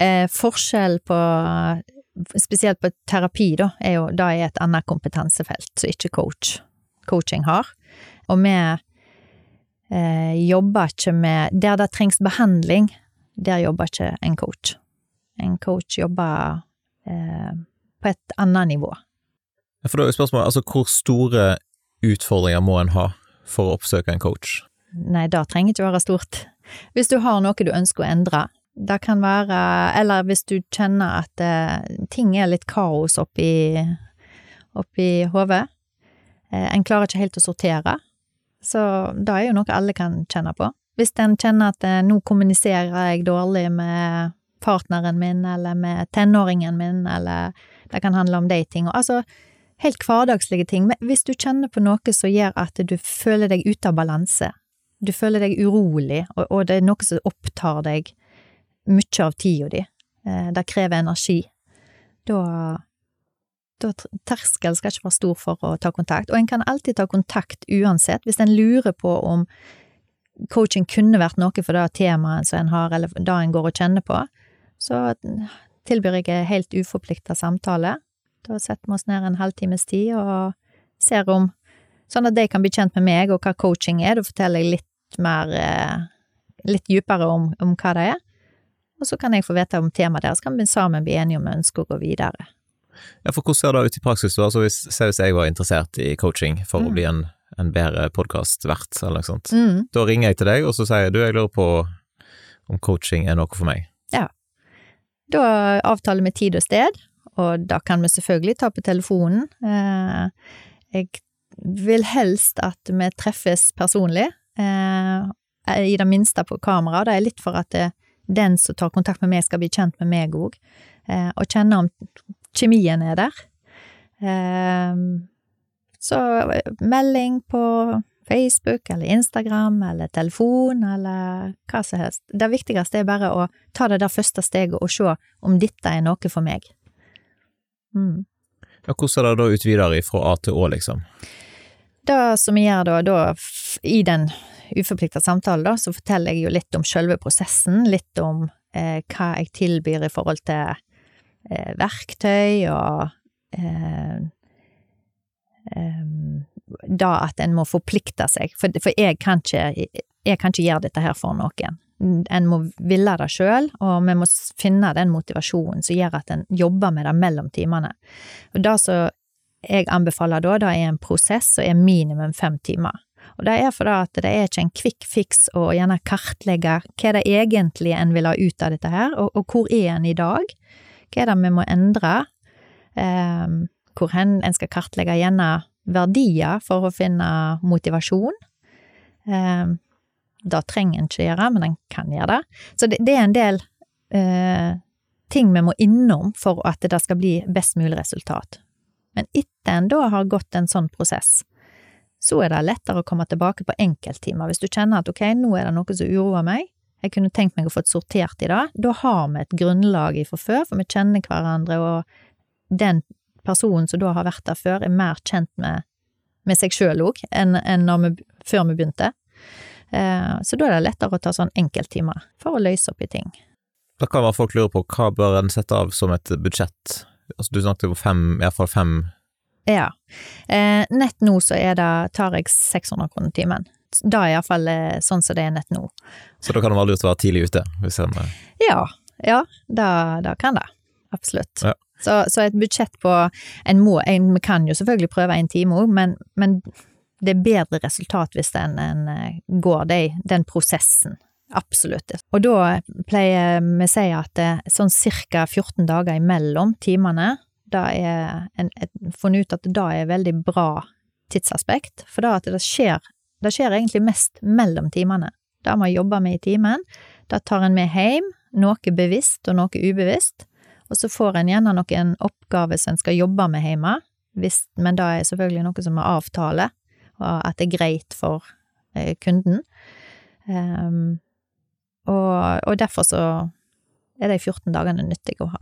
eh, forskjell på spesielt på terapi, da, er jo da er et annet kompetansefelt som ikke coach, coaching har. Og vi eh, jobber ikke med Der det trengs behandling, der jobber ikke en coach. En coach jobber eh, på et annet nivå. For da er spørsmålet altså hvor store utfordringer må en ha for å oppsøke en coach? Nei, det trenger ikke være stort. Hvis du har noe du ønsker å endre, det kan være Eller hvis du kjenner at eh, ting er litt kaos oppi, oppi hodet. Eh, en klarer ikke helt å sortere. Så det er jo noe alle kan kjenne på. Hvis en kjenner at eh, nå kommuniserer jeg dårlig med partneren min, eller med tenåringen min, eller det kan handle om dating og Altså, helt hverdagslige ting. Men hvis du kjenner på noe som gjør at du føler deg ute av balanse, du føler deg urolig, og, og det er noe som opptar deg mye av tida di, eh, det krever energi, da da terskelen skal ikke være stor for å ta kontakt, og en kan alltid ta kontakt uansett, hvis en lurer på om coaching kunne vært noe for det temaet som en har, eller det en går og kjenner på, så tilbyr jeg helt uforplikta samtale. Da setter vi oss ned en halvtimes tid og ser om Sånn at de kan bli kjent med meg og hva coaching er. Da forteller jeg litt mer eh, Litt dypere om, om hva det er. Og så kan jeg få vite om temaet deres, kan vi sammen bli enige om vi ønsker å gå videre. Ja, for hvordan ser det ut i praksis? Altså hvis, hvis jeg var interessert i coaching for mm. å bli en, en bedre podkastvert eller noe sånt, mm. da ringer jeg til deg, og så sier jeg du, jeg lurer på om coaching er noe for meg. Ja, da avtaler vi tid og sted, og da kan vi selvfølgelig ta på telefonen. Eh, jeg vil helst at vi treffes personlig, eh, i det minste på kamera. Det er litt for at det, den som tar kontakt med meg, skal bli kjent med meg òg, eh, og kjenne om kjemien er der. Så melding på Facebook eller Instagram eller telefon eller hva som helst. Det viktigste er bare å ta det der første steget og se om dette er noe for meg. Mm. Ja, hvordan er det da ut videre fra A til Å, liksom? Det som vi gjør da, da i den uforplikta samtalen, da, så forteller jeg jo litt om selve prosessen, litt om eh, hva jeg tilbyr i forhold til eh, verktøy og eh, da at en må forplikte seg, for, for jeg, kan ikke, jeg kan ikke gjøre dette her for noen. En må ville det sjøl, og vi må finne den motivasjonen som gjør at en jobber med det mellom timene. Og det som jeg anbefaler da, det er en prosess som er minimum fem timer. Og det er fordi at det er ikke en quick fix å gjerne kartlegge hva det egentlig en vil ha ut av dette her, og, og hvor er en i dag? Hva er det vi må endre? Um, hvor hen en skal kartlegge gjerne verdier for å finne motivasjon. Eh, det trenger en ikke gjøre, men en kan gjøre det. Så det, det er en del eh, ting vi må innom for at det skal bli best mulig resultat. Men etter en da har gått en sånn prosess, så er det lettere å komme tilbake på enkelttimer. Hvis du kjenner at ok, nå er det noe som uroer meg, jeg kunne tenkt meg å få sortert i det. Da har vi et grunnlag fra før, for vi kjenner hverandre, og den personen som da har vært der før, er mer kjent med, med seg sjøl òg, enn, enn vi, før vi begynte. Eh, så da er det lettere å ta sånn enkelttimer for å løse opp i ting. Da kan være folk lure på hva bør en sette av som et budsjett? Altså, du snakket om fem, iallfall fem Ja. Eh, nett nå så er det, tar jeg 600 kroner timen. Det er iallfall eh, sånn som det er nett nå. Så da kan det være lurt å være tidlig ute, hvis en eh, Ja, ja, da, kan det. Absolutt. Ja. Så, så et budsjett på En må, en vi kan jo selvfølgelig prøve en time òg, men, men det er bedre resultat hvis en, en eh, går de, den prosessen. Absolutt. Og da pleier vi å si at det er sånn cirka 14 dager imellom timene, da er en, et, funnet ut at det er veldig bra tidsaspekt, for da at det skjer, det skjer egentlig mest mellom timene. Det må jobbe med i timen, da tar en med hjem, noe bevisst og noe ubevisst, og så får en gjerne noen oppgaver som en skal jobbe med hjemme, hvis, men da er selvfølgelig noe som er avtale, og at det er greit for eh, kunden. Um, og, og derfor så er de 14 dagene nyttige å ha.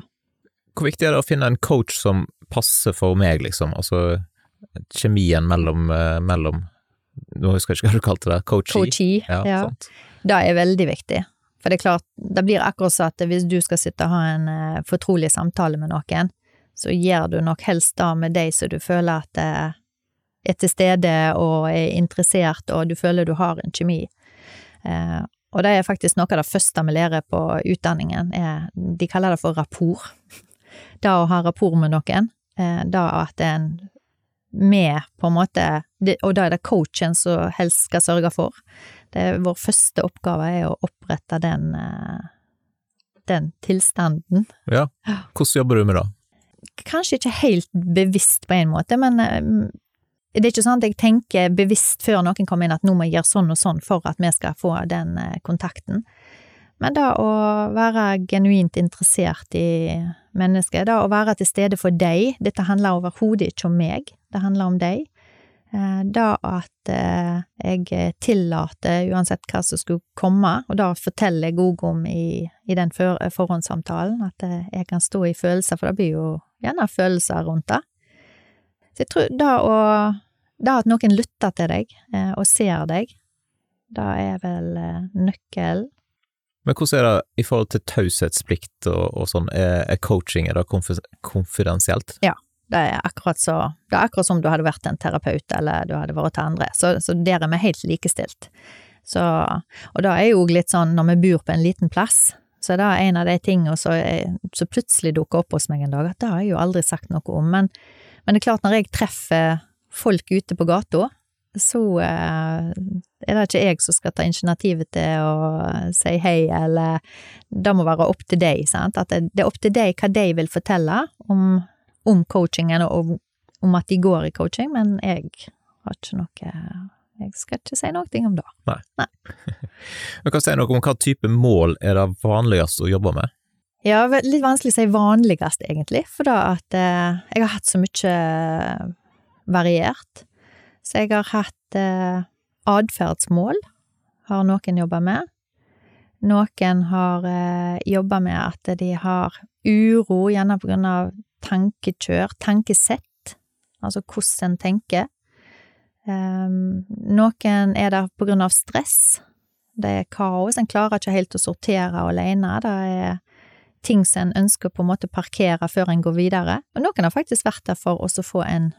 Hvor viktig er det å finne en coach som passer for meg, liksom? Altså kjemien mellom, eh, mellom Nå husker jeg ikke hva du kalte det, coachee? Coachee, Ja, ja. Det er veldig viktig. For det er klart, det blir akkurat sånn at hvis du skal sitte og ha en eh, fortrolig samtale med noen, så gjør du nok helst det med de som du føler at eh, er til stede og er interessert, og du føler du har en kjemi. Og det er faktisk noe av det første vi lærer på utdanningen, er, de kaller det for rapport. Det å ha rapport med noen, eh, det at en med, på en måte, og da er det coachen som helst skal sørge for. Det er vår første oppgave er å opprette den, eh, den tilstanden. Ja. Hvordan jobber du med det? Kanskje ikke helt bevisst på en måte, men eh, det er ikke sånn at jeg tenker bevisst før noen kommer inn at nå må jeg gjøre sånn og sånn for at vi skal få den eh, kontakten. Men da å være genuint interessert i mennesket, da å være til stede for deg, dette handler overhodet ikke om meg, det handler om deg. Det Da at eh, jeg tillater uansett hva som skulle komme, og da forteller jeg òg om i, i den for, forhåndssamtalen, at eh, jeg kan stå i følelser, for det blir jo gjerne følelser rundt det. Så jeg tror da å Da at noen lytter til deg eh, og ser deg, det er vel eh, nøkkelen. Men hvordan er det i forhold til taushetsplikt og, og sånn, er, coaching, er det konfi konfidensielt? Det er akkurat så Det er akkurat som du hadde vært en terapeut, eller du hadde vært til andre. Så, så der er vi helt likestilt. Så, og da er jo litt sånn, når vi bor på en liten plass, så er det en av de tingene som plutselig dukker opp hos meg en dag, at det har jeg jo aldri sagt noe om. Men, men det er klart, når jeg treffer folk ute på gata, så eh, er det ikke jeg som skal ta initiativet til å si hei, eller det må være opp til deg, sant. At det, er opp til deg hva de vil fortelle om, om coachingen, og om at de går i coaching, men jeg har ikke noe Jeg skal ikke si noe om det. Nei. Men kan si noe om hva type mål er det vanligst å jobbe med? Ja, litt vanskelig å si vanligst, egentlig, for da at eh, jeg har hatt så mye variert. Så jeg har hatt eh, atferdsmål, har noen jobba med. Noen har eh, jobba med at de har uro, gjerne på grunn av tankekjør, tankesett, altså hvordan en tenker. Um, noen er der på grunn av stress. Det er kaos, en klarer ikke helt å sortere alene. Det er ting som en ønsker på en måte parkere før en går videre. Og noen har faktisk vært der for å få en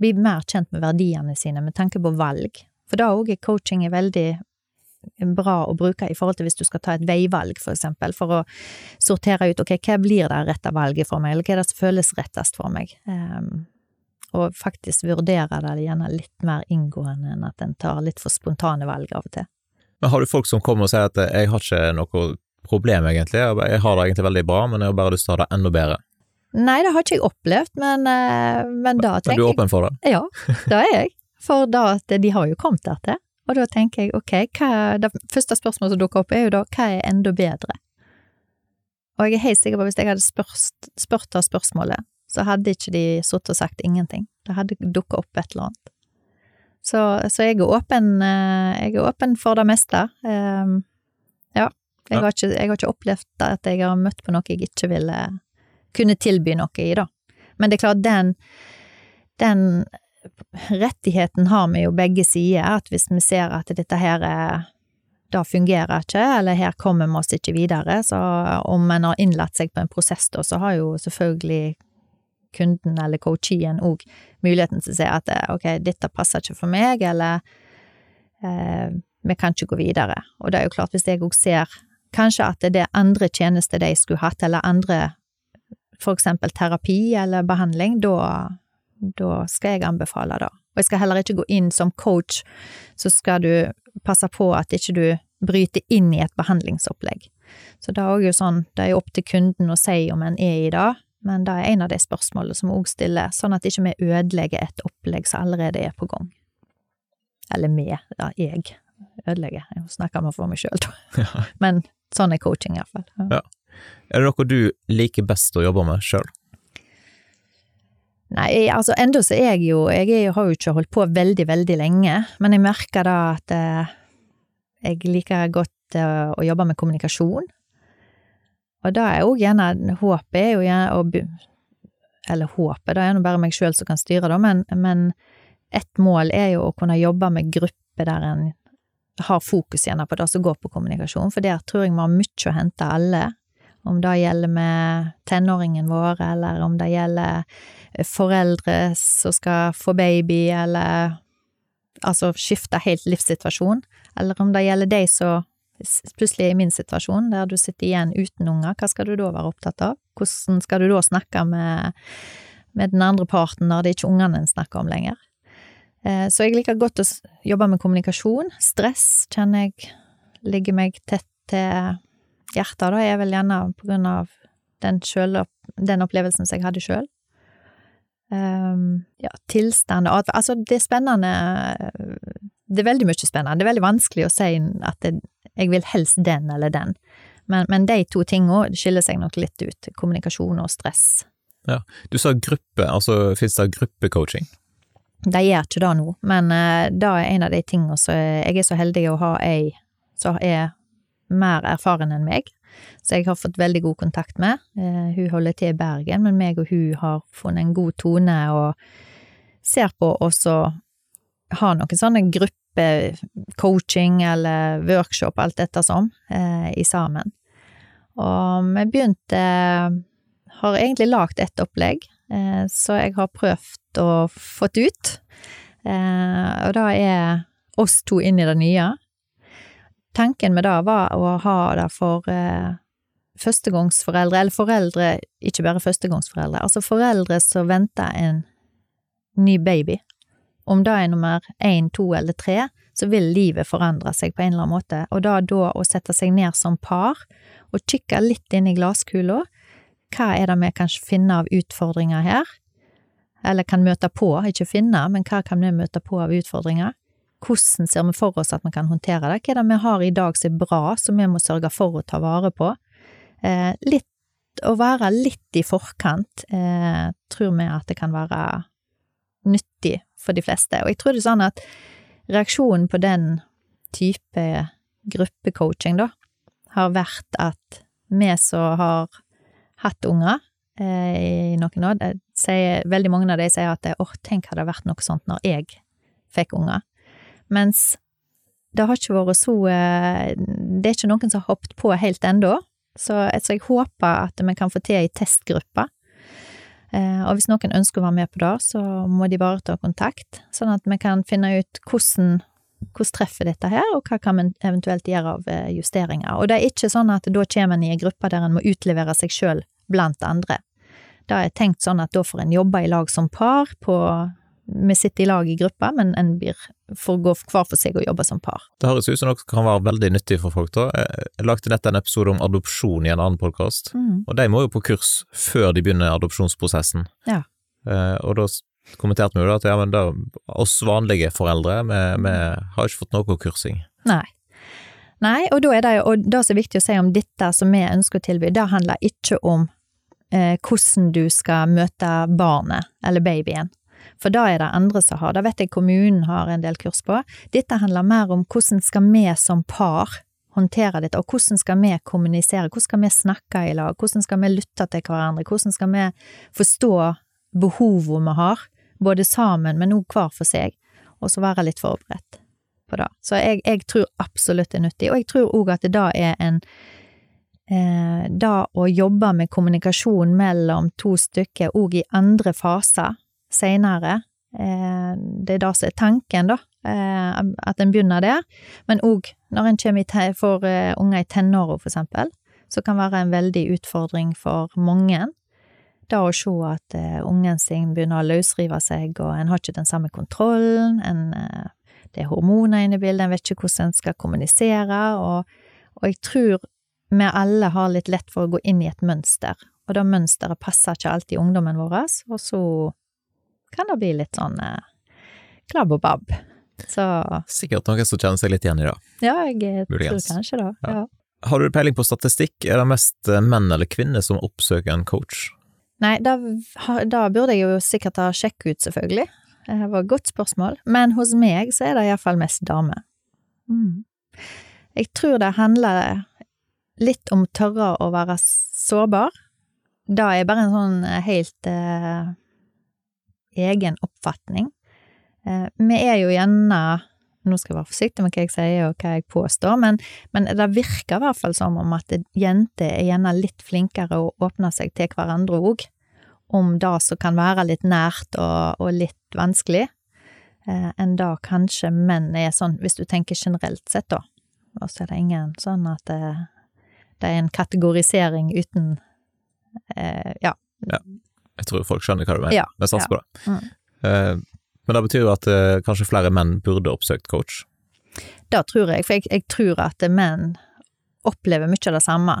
bli mer kjent med verdiene sine med tanke på valg. For da òg er coaching veldig bra å bruke i forhold til hvis du skal ta et veivalg, for eksempel, for å sortere ut ok, hva blir det rette valget for meg, eller hva er det som føles rettest for meg. Um, og faktisk vurdere det gjerne litt mer inngående enn at en tar litt for spontane valg av og til. Men har du folk som kommer og sier at eh, jeg har ikke noe problem egentlig, jeg har det egentlig veldig bra, men jeg har bare lyst til å ha det enda bedre. Nei, det har ikke jeg opplevd, men, eh, men da Men du er åpen for det? Ja, det er jeg. For da at de har jo kommet dertil. Og da tenker jeg ok, hva, det første spørsmålet som dukker opp er jo da hva er enda bedre? Og jeg er helt sikker på at hvis jeg hadde spurt det spørsmålet, så hadde ikke de sittet og sagt ingenting. Det hadde dukket opp et eller annet. Så, så jeg er åpen, eh, jeg er åpen for det meste. Um, Jeg, har ikke, jeg har ikke opplevd at jeg har møtt på noe jeg ikke ville kunne tilby noe i, da. Men det er klart, den, den rettigheten har vi jo begge sider, at hvis vi ser at dette her er det fungerer ikke, eller her kommer vi oss ikke videre, så om en har innlatt seg på en prosess da, så har jo selvfølgelig kunden eller coachien òg muligheten til å si at eh, ok, dette passer ikke for meg, eller eh, vi kan ikke gå videre. Og det er jo klart, hvis jeg òg ser kanskje at det er andre tjenester de skulle hatt, eller andre for eksempel terapi eller behandling, da, da skal jeg anbefale det. Og jeg skal heller ikke gå inn som coach, så skal du passe på at ikke du bryter inn i et behandlingsopplegg. Så det er òg jo sånn, det er opp til kunden å si om en er i det, men det er en av de spørsmålene som òg stiller, sånn at ikke vi ødelegger et opplegg som allerede er på gang. Eller vi, ja, jeg ødelegger, jeg snakker med for meg sjøl, da. Ja. Men sånn er coaching, iallfall. Ja. Er det noe du liker best å jobbe med sjøl? Nei, altså enda så er jeg jo Jeg er, har jo ikke holdt på veldig, veldig lenge, men jeg merker da at eh, jeg liker godt eh, å jobbe med kommunikasjon. Og da er òg gjerne Håpet er jo gjerne å Eller håpet, det er nå bare meg sjøl som kan styre da, men, men ett mål er jo å kunne jobbe med grupper der en har fokus igjen på det som går på kommunikasjon, for der tror jeg vi har mye å hente alle. Om det gjelder med tenåringen vår, eller om det gjelder foreldre som skal få baby, eller altså skifte helt livssituasjon, eller om det gjelder deg som plutselig er i min situasjon, der du sitter igjen uten unger, hva skal du da være opptatt av? Hvordan skal du da snakke med, med den andre parten når det er ikke ungene en snakker om lenger? Eh, Så jeg liker godt å jobbe med kommunikasjon. Stress kjenner jeg ligger meg tett til hjertet, da er vel gjerne på grunn av den, selv, den opplevelsen som jeg hadde sjøl. Um, ja, tilstand og atferd. Altså, det er spennende Det er veldig mye spennende. Det er veldig vanskelig å si at det, jeg vil helst den eller den. Men, men de to tingene skiller seg nok litt ut. Kommunikasjon og stress. Du sa gruppe, altså finnes det gruppecoaching? De gjør ikke det nå, men uh, det er en av de tingene som jeg er så heldig å ha ei som er mer erfaren enn meg, så jeg har fått veldig god kontakt med. Eh, hun holder til i Bergen, men meg og hun har funnet en god tone og ser på også ha noen sånne gruppecoaching eller workshop, alt dette som, eh, i sammen. Og vi begynte Har egentlig lagd ett opplegg, eh, så jeg har prøvd og fått ut. Eh, og da er oss to inn i det nye. Tanken med det var å ha det for eh, førstegangsforeldre, eller foreldre, ikke bare førstegangsforeldre, altså foreldre som venter en ny baby. Om det er nummer én, to eller tre, så vil livet forandre seg på en eller annen måte, og da da å sette seg ned som par og kikke litt inn i glasskula, hva er det vi kan finne av utfordringer her? Eller kan møte på, ikke finne, men hva kan vi møte på av utfordringer? Hvordan ser vi for oss at vi kan håndtere det? Hva er det vi har i dag som er bra, som vi må sørge for å ta vare på? Eh, litt, å være litt i forkant, eh, tror vi at det kan være nyttig for de fleste. Og jeg tror det er sånn at reaksjonen på den type gruppecoaching, da, har vært at vi som har hatt unger eh, i noen år, sier, veldig mange av de sier at åh, tenk hadde det vært noe sånt når jeg fikk unger. Mens det har ikke vært så eh, Det er ikke noen som har hoppet på helt ennå. Så, altså, jeg håper at vi kan få til ei testgruppe. Eh, og hvis noen ønsker å være med på det, så må de bare ta kontakt, sånn at vi kan finne ut hvordan hvordan treffer dette her, og hva kan man eventuelt gjøre av eh, justeringer. Og det er ikke sånn at da kommer en i en gruppe der en må utlevere seg sjøl blant andre. Da er tenkt sånn at da får en jobbe i lag som par på Vi sitter i lag i gruppa, men en blir får gå hver for seg og jobbe som par. Det høres ut som noe som kan være veldig nyttig for folk. da. Jeg lagde nettopp en episode om adopsjon i en annen podkast, Mm. og de må jo på kurs før de begynner adopsjonsprosessen. Ja. Eh, og da kommenterte vi jo da at ja, men da, oss vanlige foreldre, vi, vi har ikke fått noe kursing. Nei. Nei, og da er det jo, det som er viktig å si om dette som vi ønsker å tilby, det handler ikke om eh, hvordan du skal møte barnet eller babyen. For da er det andre som har, det vet jeg kommunen har en del kurs på. Dette handler mer om hvordan skal vi som par håndtere dette, og hvordan skal vi kommunisere, hvordan skal vi snakke i lag, hvordan skal vi lytte til hverandre, hvordan skal vi forstå behovene vi har, både sammen, men òg hver for seg, og så være litt forberedt på det. Så jeg, jeg tror absolutt det er nyttig, og jeg tror òg at det da er en eh, Da å jobbe med kommunikasjon mellom to stykker òg i andre faser seinere, eh, det er det som er tanken, da, eh, at en begynner der, men òg når en for eh, unger i tenåra, for eksempel, så kan være en veldig utfordring for mange. Da å se at uh, ungen sin begynner å løsrive seg, og en har ikke den samme kontrollen, en, uh, det er hormoner inne i bildet, en vet ikke hvordan en skal kommunisere, og, og, jeg tror vi alle har litt lett for å gå inn i et mønster, og det mønsteret passer ikke alltid ungdommen vår, og så kan det bli litt sånn uh, klabb og babb. Så Sikkert noen som kjenner seg litt igjen i det. Ja, jeg Muligens. tror kanskje det. Ja. ja. Har du peiling på statistikk, er det mest menn eller kvinner som oppsøker en coach? Nei, da, da, burde jeg jo sikkert ha sjekk ut, selvfølgelig. Det var et godt spørsmål. Men hos meg så er det iallfall mest damer. Mm. Jeg tror det handler litt om tørre å være sårbar. Det er bare en sånn helt eh, egen oppfatning. Eh, vi er jo gjerne nå skal jeg være forsiktig med hva jeg sier og hva jeg påstår, men, men det virker i hvert fall som om at jenter er gjerne litt flinkere å åpne seg til hverandre òg, om det som kan være litt nært og, og litt vanskelig, eh, enn det kanskje menn er sånn, hvis du tenker generelt sett, da. Og så er det ingen sånn at det, det er en kategorisering uten eh, ja. ja. Jeg tror folk skjønner hva du mener. Ja, Vi satser ja. på det. Mm. Men det betyr jo at eh, kanskje flere menn burde oppsøkt coach? Det tror jeg, for jeg, jeg tror at menn opplever mye av det samme.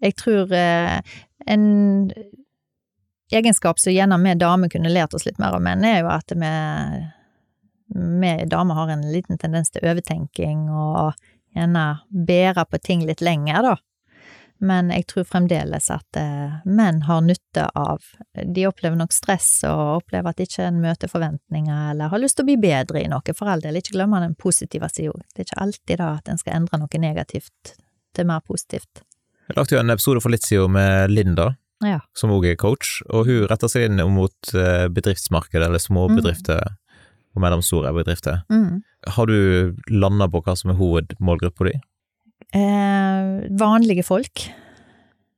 Jeg tror eh, en egenskap som gjerne vi damer kunne lært oss litt mer av menn, er jo at vi, vi damer har en liten tendens til overtenking og gjerne bære på ting litt lenger, da men jeg tror fremdeles at eh, menn har nytte av De opplever nok stress og opplever at ikke en møter forventninger eller har lyst til å bli bedre i noe, for all del. Ikke glemmer den positive sida. Det er ikke alltid da at en skal endre noe negativt til mer positivt. Jeg lagde jo en episode for litt siden med Linda, ja. som òg er coach, og hun retter seg inn mot eh, bedriftsmarkedet, eller småbedrifter mm. og mellomstore bedrifter. Mm. Har du landa på hva som er hovedmålgruppa di? Eh, vanlige folk.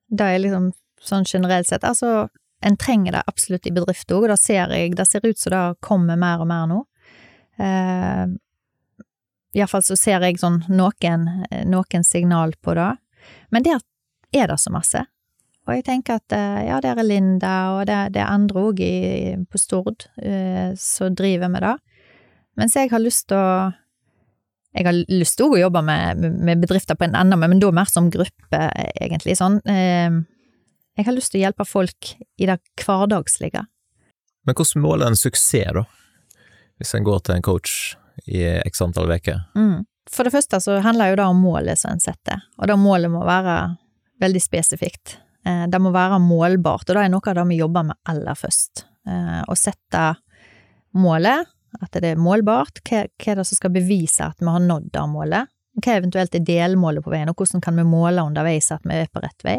Det er liksom sånn generelt sett. Altså, en trenger det absolutt i bedrifter òg, og det ser jeg, det ser ut som det kommer mer og mer nå. Eh, Iallfall så ser jeg sånn noen, noen signal på det. Men der er det så masse. Og jeg tenker at eh, ja, der er Linda, og det, det er andre òg på Stord eh, som driver med det. Mens jeg har lyst til å jeg har lyst til å jobbe med, med, bedrifter på en enda, men da mer som gruppe, egentlig. Sånn. Ehm, jeg har lyst til å hjelpe folk i det hverdagslige. Men hvordan måler en suksess, da? Hvis en går til en coach i x antall uker? Mm. For det første så handler jo det om målet som en setter, og det målet må være veldig spesifikt. Eh, det må være målbart, og det er noe av det vi jobber med aller først. Eh, å sette målet at det er målbart. Hva, er det som skal bevise at vi har nådd det målet? Hva eventuelt er delmålet på veien, og hvordan kan vi måle underveis at vi er på rett vei?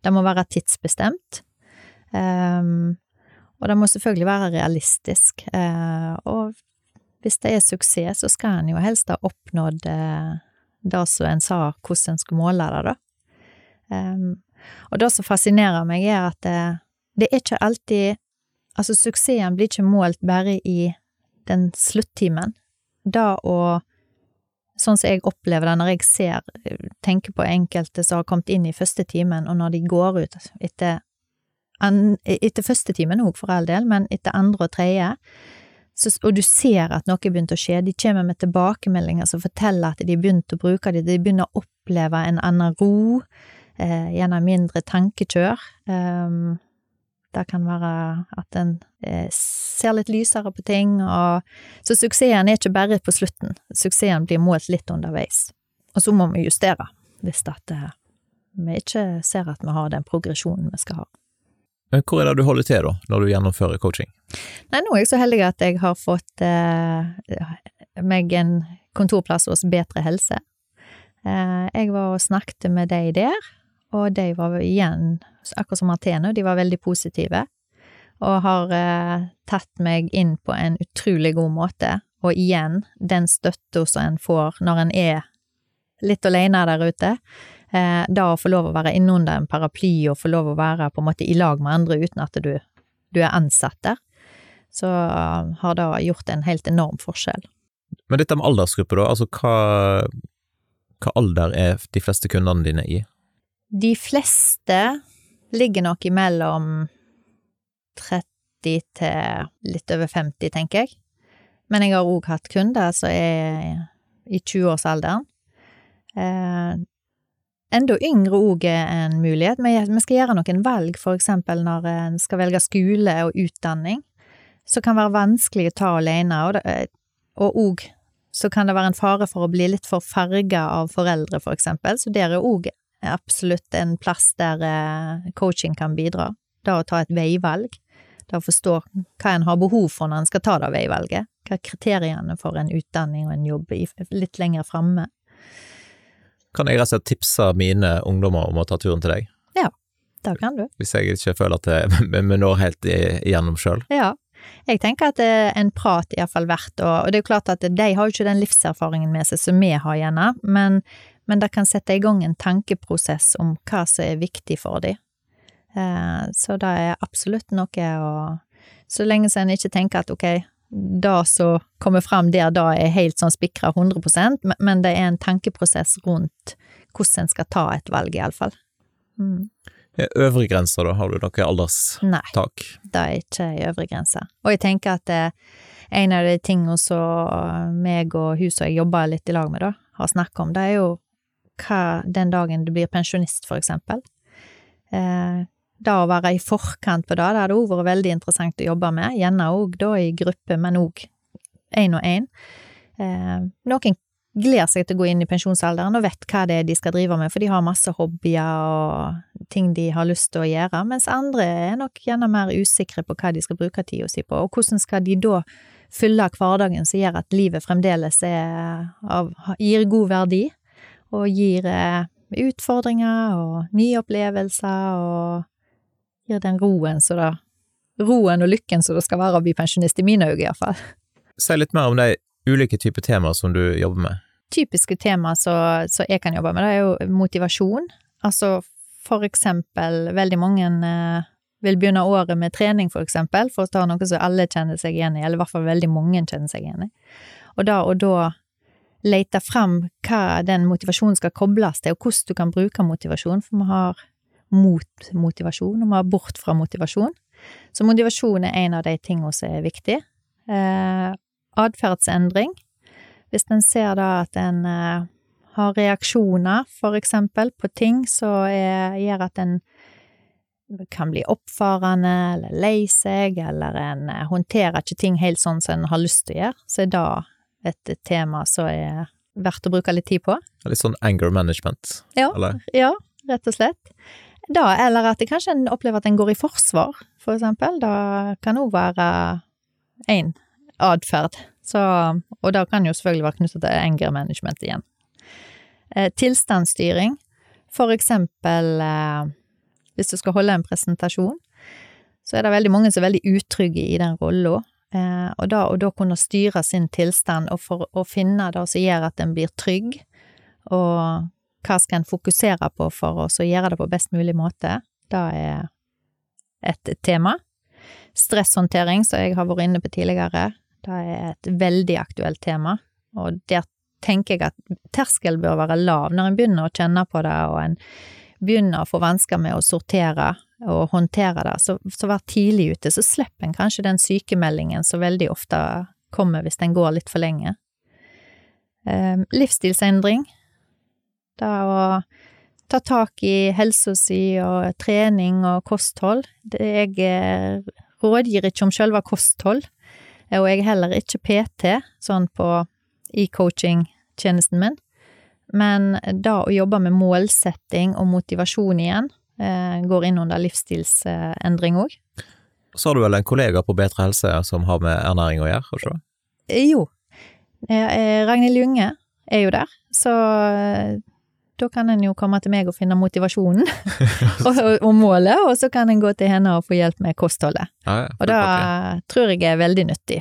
Det må være tidsbestemt. Um, og det må selvfølgelig være realistisk. Uh, og hvis det er suksess, så skal en jo helst ha oppnådd uh, det som en sa hvordan en skulle måle det, da. Um, og det som fascinerer meg, er at uh, det er ikke alltid Altså, suksessen blir ikke målt bare i den sluttimen. Da å Sånn som jeg opplever det når jeg ser, tenker på enkelte som har kommet inn i første timen, og når de går ut etter, etter første timen òg, for all del, men etter andre og tredje, og du ser at noe begynte å skje, de kommer med tilbakemeldinger som forteller at de begynte å bruke det, de begynner å oppleve en annen ro, eh, gjennom mindre tankekjør. Um, det kan være at en eh, ser litt lysere på ting, og Så suksessen er ikke bare på slutten, suksessen blir målt litt underveis. Og så må vi justere, hvis at eh, vi ikke ser at vi har den progresjonen vi skal ha. Men hvor er det du holder til, da, når du gjennomfører coaching? Nei, nå er jeg så heldig at jeg har fått eh, meg en kontorplass hos Bedre helse. Eh, jeg var og snakket med de der, og de var igjen, akkurat som Athene, de var veldig positive. Og har eh, tatt meg inn på en utrolig god måte. Og igjen, den støtta som en får når en er litt alene der ute, eh, da å få lov å være innunder en paraply og få lov å være på en måte i lag med andre uten at du, du er ansatt der, så har det gjort en helt enorm forskjell. Men dette med aldersgruppe, da, altså hva, hva alder er de fleste kundene dine i? De fleste ligger nok imellom 30 til litt over 50, tenker jeg. Men jeg har òg hatt kunder som er i 20-årsalderen. Eh, enda yngre òg er en mulighet. Men vi skal gjøre noen valg, for eksempel når en skal velge skole og utdanning, som kan være vanskelig å ta alene, og òg så kan det være en fare for å bli litt for farga av foreldre, for eksempel. Så der er òg absolutt en plass der eh, coaching kan bidra. Det å ta et veivalg. Det å forstå hva en har behov for når en skal ta det veivalget. Hva er kriteriene for en utdanning og en jobb litt lenger framme. Kan jeg rett og slett tipse mine ungdommer om å ta turen til deg? Ja, det kan du. Hvis jeg ikke føler at vi når helt igjennom sjøl? Ja. Jeg tenker at en prat er iallfall verdt, og det er jo klart at de har jo ikke den livserfaringen med seg som vi har gjerne, men, men det kan sette i gang en tankeprosess om hva som er viktig for dem. Eh, så det er absolutt noe å Så lenge så en ikke tenker at ok, det som kommer fram der da er helt sånn spikra 100% men det er en tankeprosess rundt hvordan en skal ta et valg, iallfall. Mm. Øvre grenser, da? Har du noe alderstak? Nei, det er ikke ei øvre grense. Og jeg tenker at det, eh, en av de tingene som meg og hun som jeg jobber litt i lag med, da, har snakket om, det er jo hva den dagen du blir pensjonist, for eksempel. Eh, det å være i forkant på det, det hadde òg vært veldig interessant å jobbe med, gjerne òg da i gruppe, men òg én og én. Eh, noen gleder seg til å gå inn i pensjonsalderen og vet hva det er de skal drive med, for de har masse hobbyer og ting de har lyst til å gjøre, mens andre er nok gjerne mer usikre på hva de skal bruke tida si på, og hvordan skal de da fylle hverdagen som gjør at livet fremdeles er gir god verdi, og gir eh, utfordringer og nye opplevelser og gir den roen så da Roen og lykken som det skal være å bli pensjonist, i mine øyne iallfall. Si litt mer om de ulike typer temaer som du jobber med. Typiske temaer som jeg kan jobbe med, det er jo motivasjon. Altså for eksempel, veldig mange eh, vil begynne året med trening, for eksempel, for å ta noe som alle kjenner seg igjen i, eller i hvert fall veldig mange kjenner seg igjen i. Og da og da lete fram hva den motivasjonen skal kobles til, og hvordan du kan bruke motivasjon, for vi har mot motivasjon, og vi har bort fra motivasjon. Så motivasjon er en av de tingene som er viktig. Eh, Atferdsendring. Hvis en ser da at en eh, har reaksjoner, for eksempel, på ting som gjør at en kan bli oppfarende eller lei seg, eller en eh, håndterer ikke ting helt sånn som en har lyst til å gjøre, så er det et tema som er verdt å bruke litt tid på. Litt sånn anger management, ja, eller? Ja, rett og slett. Da, eller at det kanskje en opplever at en går i forsvar, for eksempel. Da kan òg være én atferd. Og det kan jo selvfølgelig være knyttet til anger management igjen. Eh, tilstandsstyring, for eksempel eh, hvis du skal holde en presentasjon, så er det veldig mange som er veldig utrygge i den rolla. Eh, og da å kunne styre sin tilstand, og for å finne det som gjør at en blir trygg, og hva skal en fokusere på for å gjøre det på best mulig måte? Det er et tema. Stresshåndtering, som jeg har vært inne på tidligere, det er et veldig aktuelt tema, og der tenker jeg at terskel bør være lav når en begynner å kjenne på det, og en begynner å få vansker med å sortere og håndtere det, så, så vær tidlig ute, så slipper en kanskje den sykemeldingen som veldig ofte kommer hvis den går litt for lenge. Eh, livsstilsendring, det å ta tak i helsa si og trening og kosthold. Jeg eh, rådgir ikke om sjølve kosthold, og jeg er heller ikke PT, sånn på i coaching-tjenesten min. Men da å jobbe med målsetting og motivasjon igjen, går inn under livsstilsendring òg. Så har du vel en kollega på Bedre helse som har med ernæring å gjøre, har du ikke Jo. Ragnhild Junge er jo der, så da kan en jo komme til meg og finne motivasjonen og, og, målet, og så kan en gå til henne og få hjelp med kostholdet. Ja, ja, Og da okay. tror jeg er veldig nyttig.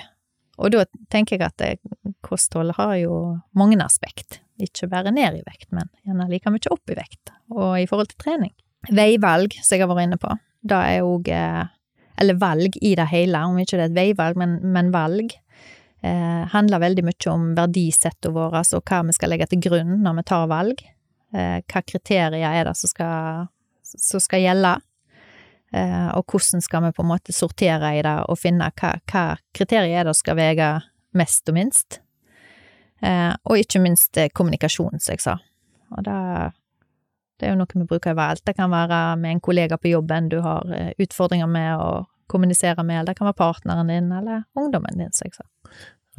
Og da tenker jeg at kostholdet kosthold har jo mange aspekt. Ikke bare ned i vekt, men gjerne like mye opp i vekt, og i forhold til trening. Veivalg, som jeg har vært inne på, det er òg Eller valg i det hele, om ikke det er et veivalg, men, men valg. Eh, handler veldig mye om verdisettet våre og hva vi skal legge til grunn når vi tar valg. Eh, hva kriterier er det som skal, som skal gjelde? Eh, og hvordan skal vi på en måte sortere i det og finne hva, hva kriterier er det som skal veie mest og minst. Eh, og ikke minst eh, kommunikasjon, som jeg sa. Og det, det er jo noe vi bruker overalt. Det kan være med en kollega på jobben du har eh, utfordringer med å kommunisere med, eller det kan være partneren din eller ungdommen din, som jeg sa.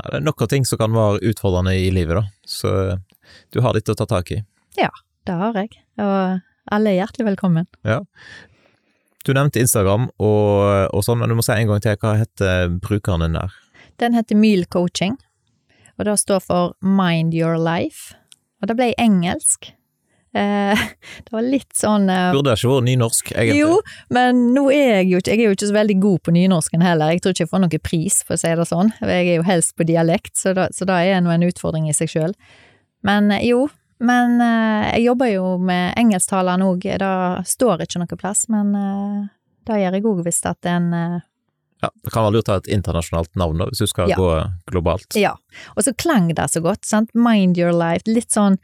Ja, det er av ting som kan være utfordrende i livet, da, så du har litt å ta tak i. Ja, Det har jeg, og alle er hjertelig velkommen. Du nevnte Instagram og, og sånn, men du må si en gang til, hva heter brukeren din der? Den heter Meal Coaching, og det står for Mind Your Life. Og det ble engelsk. Eh, det var litt sånn eh, Burde ikke vært nynorsk, egentlig. Jo, men nå er jeg jo ikke Jeg er jo ikke så veldig god på nynorsken heller. Jeg tror ikke jeg får noen pris, for å si det sånn. Jeg er jo helst på dialekt, så da, så da er nå en utfordring i seg sjøl. Men eh, jo, men eh, jeg jobber jo med engelsktaleren òg. Det står ikke noe plass, men det gjør jeg òg hvis at en Ja, det kan være lurt å ha et internasjonalt navn, da, hvis du skal Ja. gå globalt. Ja. Og så klang det så godt, sant. Mind your life. Litt sånn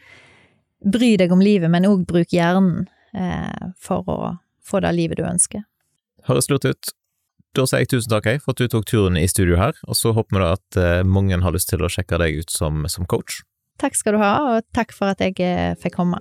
bry deg om livet, men òg bruk hjernen eh, for å få det livet du ønsker. Høres lurt ut. Da sier jeg tusen takk for at du tok turen i studio her, og så håper vi da at eh, mange har lyst til å sjekke deg ut som, som coach. Takk skal du ha, og takk for at jeg eh, fikk komme.